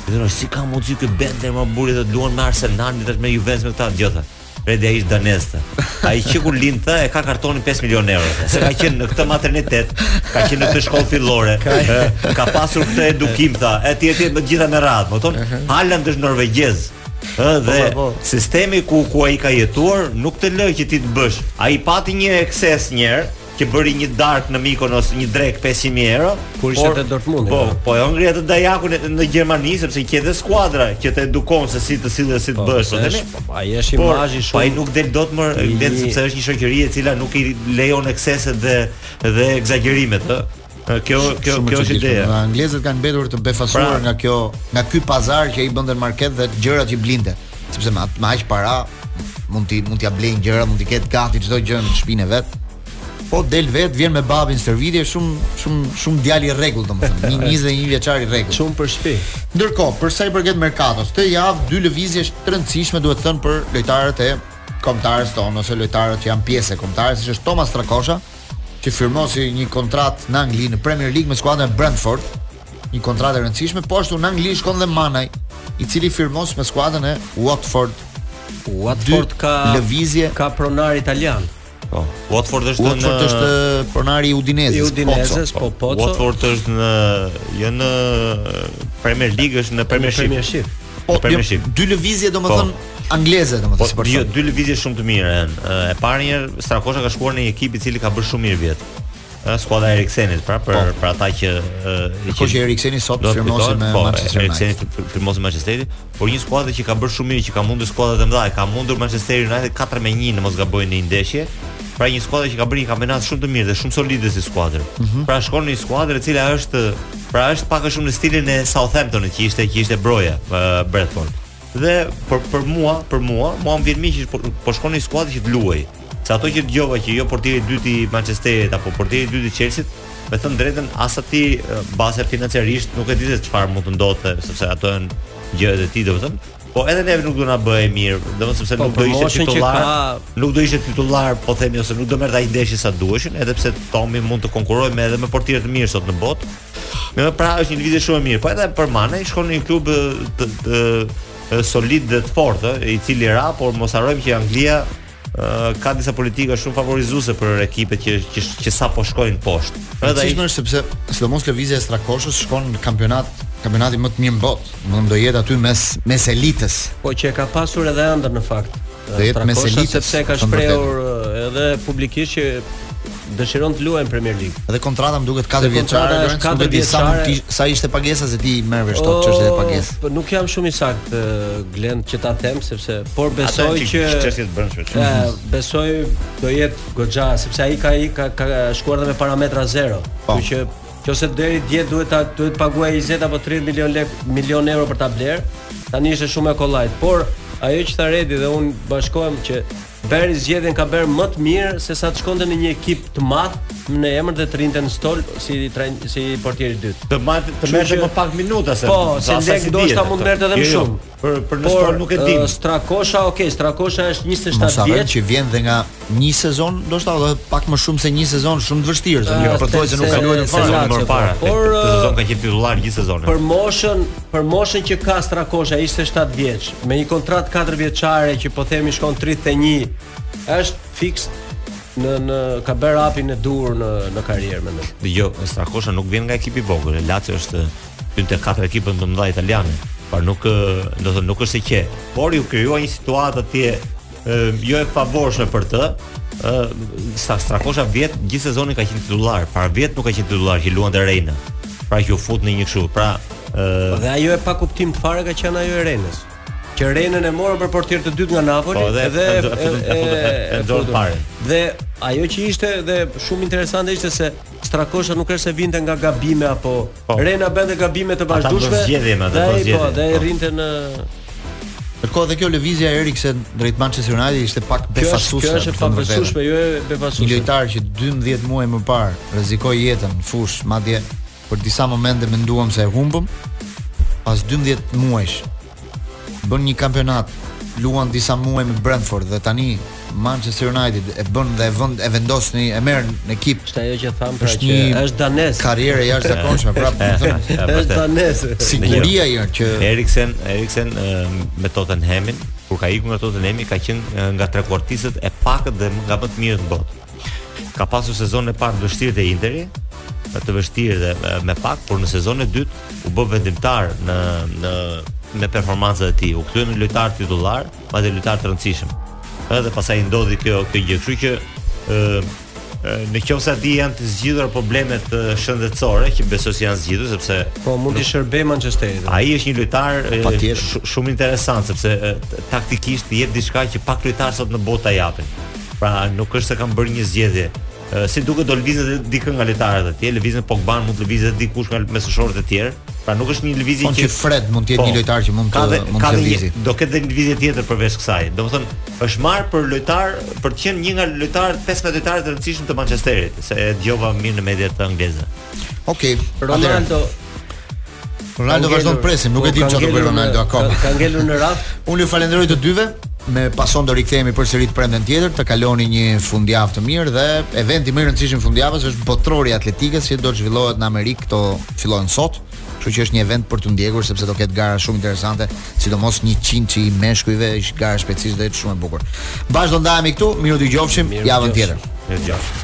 Speaker 3: Dhe thashë si ka mundësi ky Bendtner more burrë të luajë me Arsenal, me Juventus me këta të gjithë. Redi ai është danez tha. Ai që kur lind tha e ka kartonin 5 milionë euro. Se ka qenë në këtë maternitet, ka qenë në këtë shkollë fillore, ë, ka pasur këtë edukim tha, etj etj me të gjitha me radhë. Domethënë, Haaland është norvegjez. Ë dhe
Speaker 4: po, po.
Speaker 3: sistemi ku ku ai ka jetuar nuk të lë që ti të bësh. Ai pati një ekses një herë, që bëri një darkë në Mykonos, një drekë 500 mijë euro.
Speaker 4: Kur ishte te Dortmundi.
Speaker 3: Po,
Speaker 4: po,
Speaker 3: po e hëngri atë dajakun në Gjermani sepse qe dhe skuadra që të edukon se si të sillesh si të
Speaker 4: po,
Speaker 3: bësh, po themi.
Speaker 4: Po, po, ai është imazhi shumë.
Speaker 3: Po ai nuk del dot më, se sepse është një shoqëri e cila nuk i lejon ekseset dhe dhe ekzagjerimet, ë. Kjo kjo kjo është ideja.
Speaker 2: Pra anglezët kanë mbetur të befasuar
Speaker 3: pra,
Speaker 2: nga kjo, nga ky pazar që ai bënte në market dhe gjërat që blinte, sepse me, me aq para mund t'i mund t'ia blejnë gjëra, mund t'i ketë gati çdo gjë në shtëpinë e vet. Po del vetë, vjen me babin në stërvitje, shumë shumë shumë djalë i rregullt domethënë, një 21 vjeçar i rregullt.
Speaker 4: Shumë për shtëpi.
Speaker 2: Ndërkohë, për sa i përket merkatos, këtë javë dy lëvizje të rëndësishme duhet thënë për lojtarët e kombëtares tonë ose lojtarët që janë pjesë e kombëtares, siç është Thomas Strakosha, që firmosi një kontratë në Angli në Premier League me skuadrën e Brentford, një kontratë e rëndësishme, po ashtu në Angli shkon dhe Manaj, i cili firmos me skuadrën e Watford.
Speaker 4: Watford ka
Speaker 2: lëvizje
Speaker 4: ka pronar italian.
Speaker 3: Po. Watford është
Speaker 2: Watford
Speaker 3: në Watford
Speaker 2: është pronari i Udinezes.
Speaker 4: I Udinezes, po po.
Speaker 3: Watford është në jo në Premier League, është në Premiership.
Speaker 4: Premiership.
Speaker 2: Po,
Speaker 3: Premiership.
Speaker 2: Dy lëvizje domethënë po. angleze domethënë
Speaker 3: po,
Speaker 2: si për
Speaker 3: jo, dy lëvizje shumë të mira janë. E para një herë Strakosha ka shkuar në një ekip i cili ka bërë shumë mirë vjet. Ë skuadra e Eriksenit, pra për
Speaker 2: po.
Speaker 3: për ata që e
Speaker 2: po që Erikseni sot firmosi me
Speaker 3: po,
Speaker 2: Manchester United.
Speaker 3: Erikseni firmosi me Manchester United, por një skuadër që ka bërë shumë mirë, që ka mundur skuadrat e mëdha, ka mundur Manchester United 4 me 1 në mos gaboj në një ndeshje. Pra një skuadër që ka bërë një kampionat shumë të mirë dhe shumë solide si skuadër.
Speaker 2: Mm -hmm.
Speaker 3: Pra shkon në një skuadër e cila është pra është pak a shumë në stilin e Southamptonit që ishte që ishte Broja, uh, Brentford. Dhe për për mua, për mua, mua më vjen mirë që po, po shkon në një skuadër që të luajë. Se ato që dëgjova që jo portieri i dytë i Manchesterit apo portieri i dytë i Chelseat, me thënë të drejtën, as aty mbase financiarisht nuk e di se çfarë mund të ndodhte, sepse ato janë gjërat e tij, domethënë. Po edhe neve nuk do na bëhej mirë, domethënë sepse
Speaker 4: po,
Speaker 3: nuk do ishte titullar,
Speaker 4: ka...
Speaker 3: nuk do ishte titullar, po themi ose nuk do merrte ai ndeshje sa duheshin, edhe pse Tomi mund të konkurrojë me edhe me portierë të mirë sot në botë. Po pra është një lëvizje shumë e mirë. Po edhe për Manajn shkon në një klub të, të, të solid dhe të fortë, i cili ra, por mos harrojmë që Anglia ka disa politika shumë favorizuese për ekipet që që, që sapo shkojnë poshtë. Edhe ai
Speaker 2: është sepse sidomos lëvizja e Strakoshës shkon në kampionat, kampionati më të mirë në botë, do të jetë aty mes mes elitës.
Speaker 4: Po që e ka pasur edhe ëndërr në fakt.
Speaker 2: Do jetë mes elitës.
Speaker 4: Sepse ka shprehur edhe publikisht që dëshiron të luajë në Premier League.
Speaker 2: Dhe kontrata më duket 4 vjeçare,
Speaker 4: është
Speaker 2: 4
Speaker 4: vjeçare.
Speaker 2: Sa ishte pagesa se ti merr vesh këto çështje të pagesë?
Speaker 4: Po nuk jam shumë i saktë eh, Glen që ta them sepse por besoj që
Speaker 3: çështje të brendshme.
Speaker 4: Eh, besoj do jetë goxha sepse ai ka ka, ka shkuar edhe me parametra zero,
Speaker 2: po.
Speaker 4: kështu që Kjo se deri dje duhet ta duhet të paguaje 20 apo 30 milion lek, milion euro për ta bler. Tani ishte shumë e kollajt, por ajo që tha Redi dhe un bashkohem që bëri zgjedhjen ka bërë më të mirë se sa të shkonte në një ekip të madh në emër dhe të rrinte në stol si trajn, si portier i dytë.
Speaker 3: Të marrë të merrte më pak minuta se
Speaker 4: po, se lek ndoshta mund
Speaker 3: të
Speaker 4: merrte edhe më
Speaker 3: jo, jo.
Speaker 4: shumë.
Speaker 3: Për për në stol, nuk e di.
Speaker 4: Uh, Strakosha, ok, Strakosha është 27 vjeç.
Speaker 2: Mos vjen që vjen dhe nga një sezon, ndoshta edhe pak më shumë se një sezon, shumë të vështirë, se një po thojë se nuk ka luajtur
Speaker 4: në
Speaker 2: fare
Speaker 3: sezonin më parë.
Speaker 4: Por
Speaker 3: këtë
Speaker 4: uh,
Speaker 3: sezon ka qenë titullar gjithë sezonin.
Speaker 4: Për moshën, për moshën që ka Strakosha 27 vjeç, me një kontratë 4 vjeçare që po themi shkon 31, është fiks në në ka bërë hapin e duhur në në karrierë mendoj.
Speaker 3: Dëgjo, Strakosha nuk vjen nga ekipi i vogël, Lazio është Një te katër ekipet më të mëdha italiane, por nuk do të thonë nuk është e qe. Por iu krijua një situatë atje jo e favorshme për të. Ë sa Strakosha vjet gjithë sezonin ka qenë titullar, para vjet nuk ka qenë titullar që luante Reina. Pra që u fut në një kështu. Pra ë
Speaker 4: dhe ajo e pakuptimtë fare ka qenë ajo e Reinës. Që Reinën e morën për portier të dytë nga Napoli
Speaker 3: po, dhe
Speaker 4: dhe
Speaker 3: e nxorën të parë.
Speaker 4: Dhe ajo që ishte dhe shumë interesante ishte se Strakosha nuk është se vinte nga gabime apo
Speaker 3: Po.
Speaker 4: Reina bënte gabime të vazhdueshme.
Speaker 3: Ata zgjedhin atë
Speaker 4: pozicion. Po, dhe
Speaker 3: po.
Speaker 4: rrinte në
Speaker 2: Ndërkohë dhe kjo lëvizja e Eriksen drejt Manchester United ishte pak befasuese.
Speaker 4: Kjo është e pabesueshme, jo e befasueshme.
Speaker 2: Një lojtar që 12 muaj më parë rrezikoi jetën në fush, madje për disa momente menduam se e humbëm pas 12 muajsh. bën një kampionat, luan disa muaj me Brentford dhe tani Manchester United e bën dhe e vend e vendos në e merr në ekip.
Speaker 4: Është ajo që tham pra që është danez.
Speaker 2: Karriere e jashtëzakonshme, pra po
Speaker 3: them.
Speaker 4: Është danez.
Speaker 2: Sigurisht që
Speaker 3: Eriksen, Eriksen me Tottenhamin, kur ka ikur nga Tottenhami ka qenë nga trekuartistët e pakët dhe nga më të mirët në botë. Ka pasur sezonin e parë të vështirë te Interi, të vështirë dhe me pak, por në sezonin e dytë u bë vendimtar në në me performancat e tij. U kthye në lojtar titullar, madje lojtar të rëndësishëm. Edhe pastaj ndodhi kjo kjo gjë, kështu që ë në qoftë se aty janë të zgjidhura problemet shëndetësore që besoj se janë zgjidhur sepse
Speaker 4: po mund të shërbejë Manchesterit.
Speaker 3: Ai është një lojtar shumë interesant sepse taktikisht të jep diçka që pak lojtarë sot në botë ta japin. Pra nuk është se kanë bërë një zgjedhje. Si duket do lëvizin edhe dikë nga lojtarët e tjerë, lëvizi Pogba, mund të lëvizë edhe dikush nga mesfushorët e tjerë. Pra nuk është një lëvizje
Speaker 2: që Fred mund të jetë
Speaker 3: po,
Speaker 2: një lojtar që mund të mund të lëvizë.
Speaker 3: Do ketë edhe një lëvizje tjetër përveç kësaj. Domethënë është marrë për lojtar për të qenë një nga lojtarët 15 lojtarët e rëndësishëm të Manchesterit, se e dëgjova mirë në mediat angleze.
Speaker 2: Okej,
Speaker 4: okay,
Speaker 2: Ronaldo
Speaker 4: Ronaldo
Speaker 2: vazhdon
Speaker 4: të
Speaker 2: presim, nuk e po,
Speaker 4: dim
Speaker 2: çfarë do
Speaker 4: bëjë
Speaker 2: Ronaldo akoma.
Speaker 4: Ka ngelur në radhë.
Speaker 2: Unë ju falenderoj të dyve. Me Pason do rikthehemi përsëri të premten tjetër, të kaloni një fundjavë të mirë dhe eventi më i rëndësishëm i fundjavës është botërori i atletikës që do të zhvillohet në Amerikë, këto fillojnë sot. Kështu që është një event për të ndjekur sepse do ketë gara shumë interesante, sidomos 100-shi i meshkujve, është gara specifike dhe shumë e bukur. Bashkë do ndahemi këtu, mirë u dëgjofshim javën tjetër.
Speaker 3: Mirë u dëgjofshim.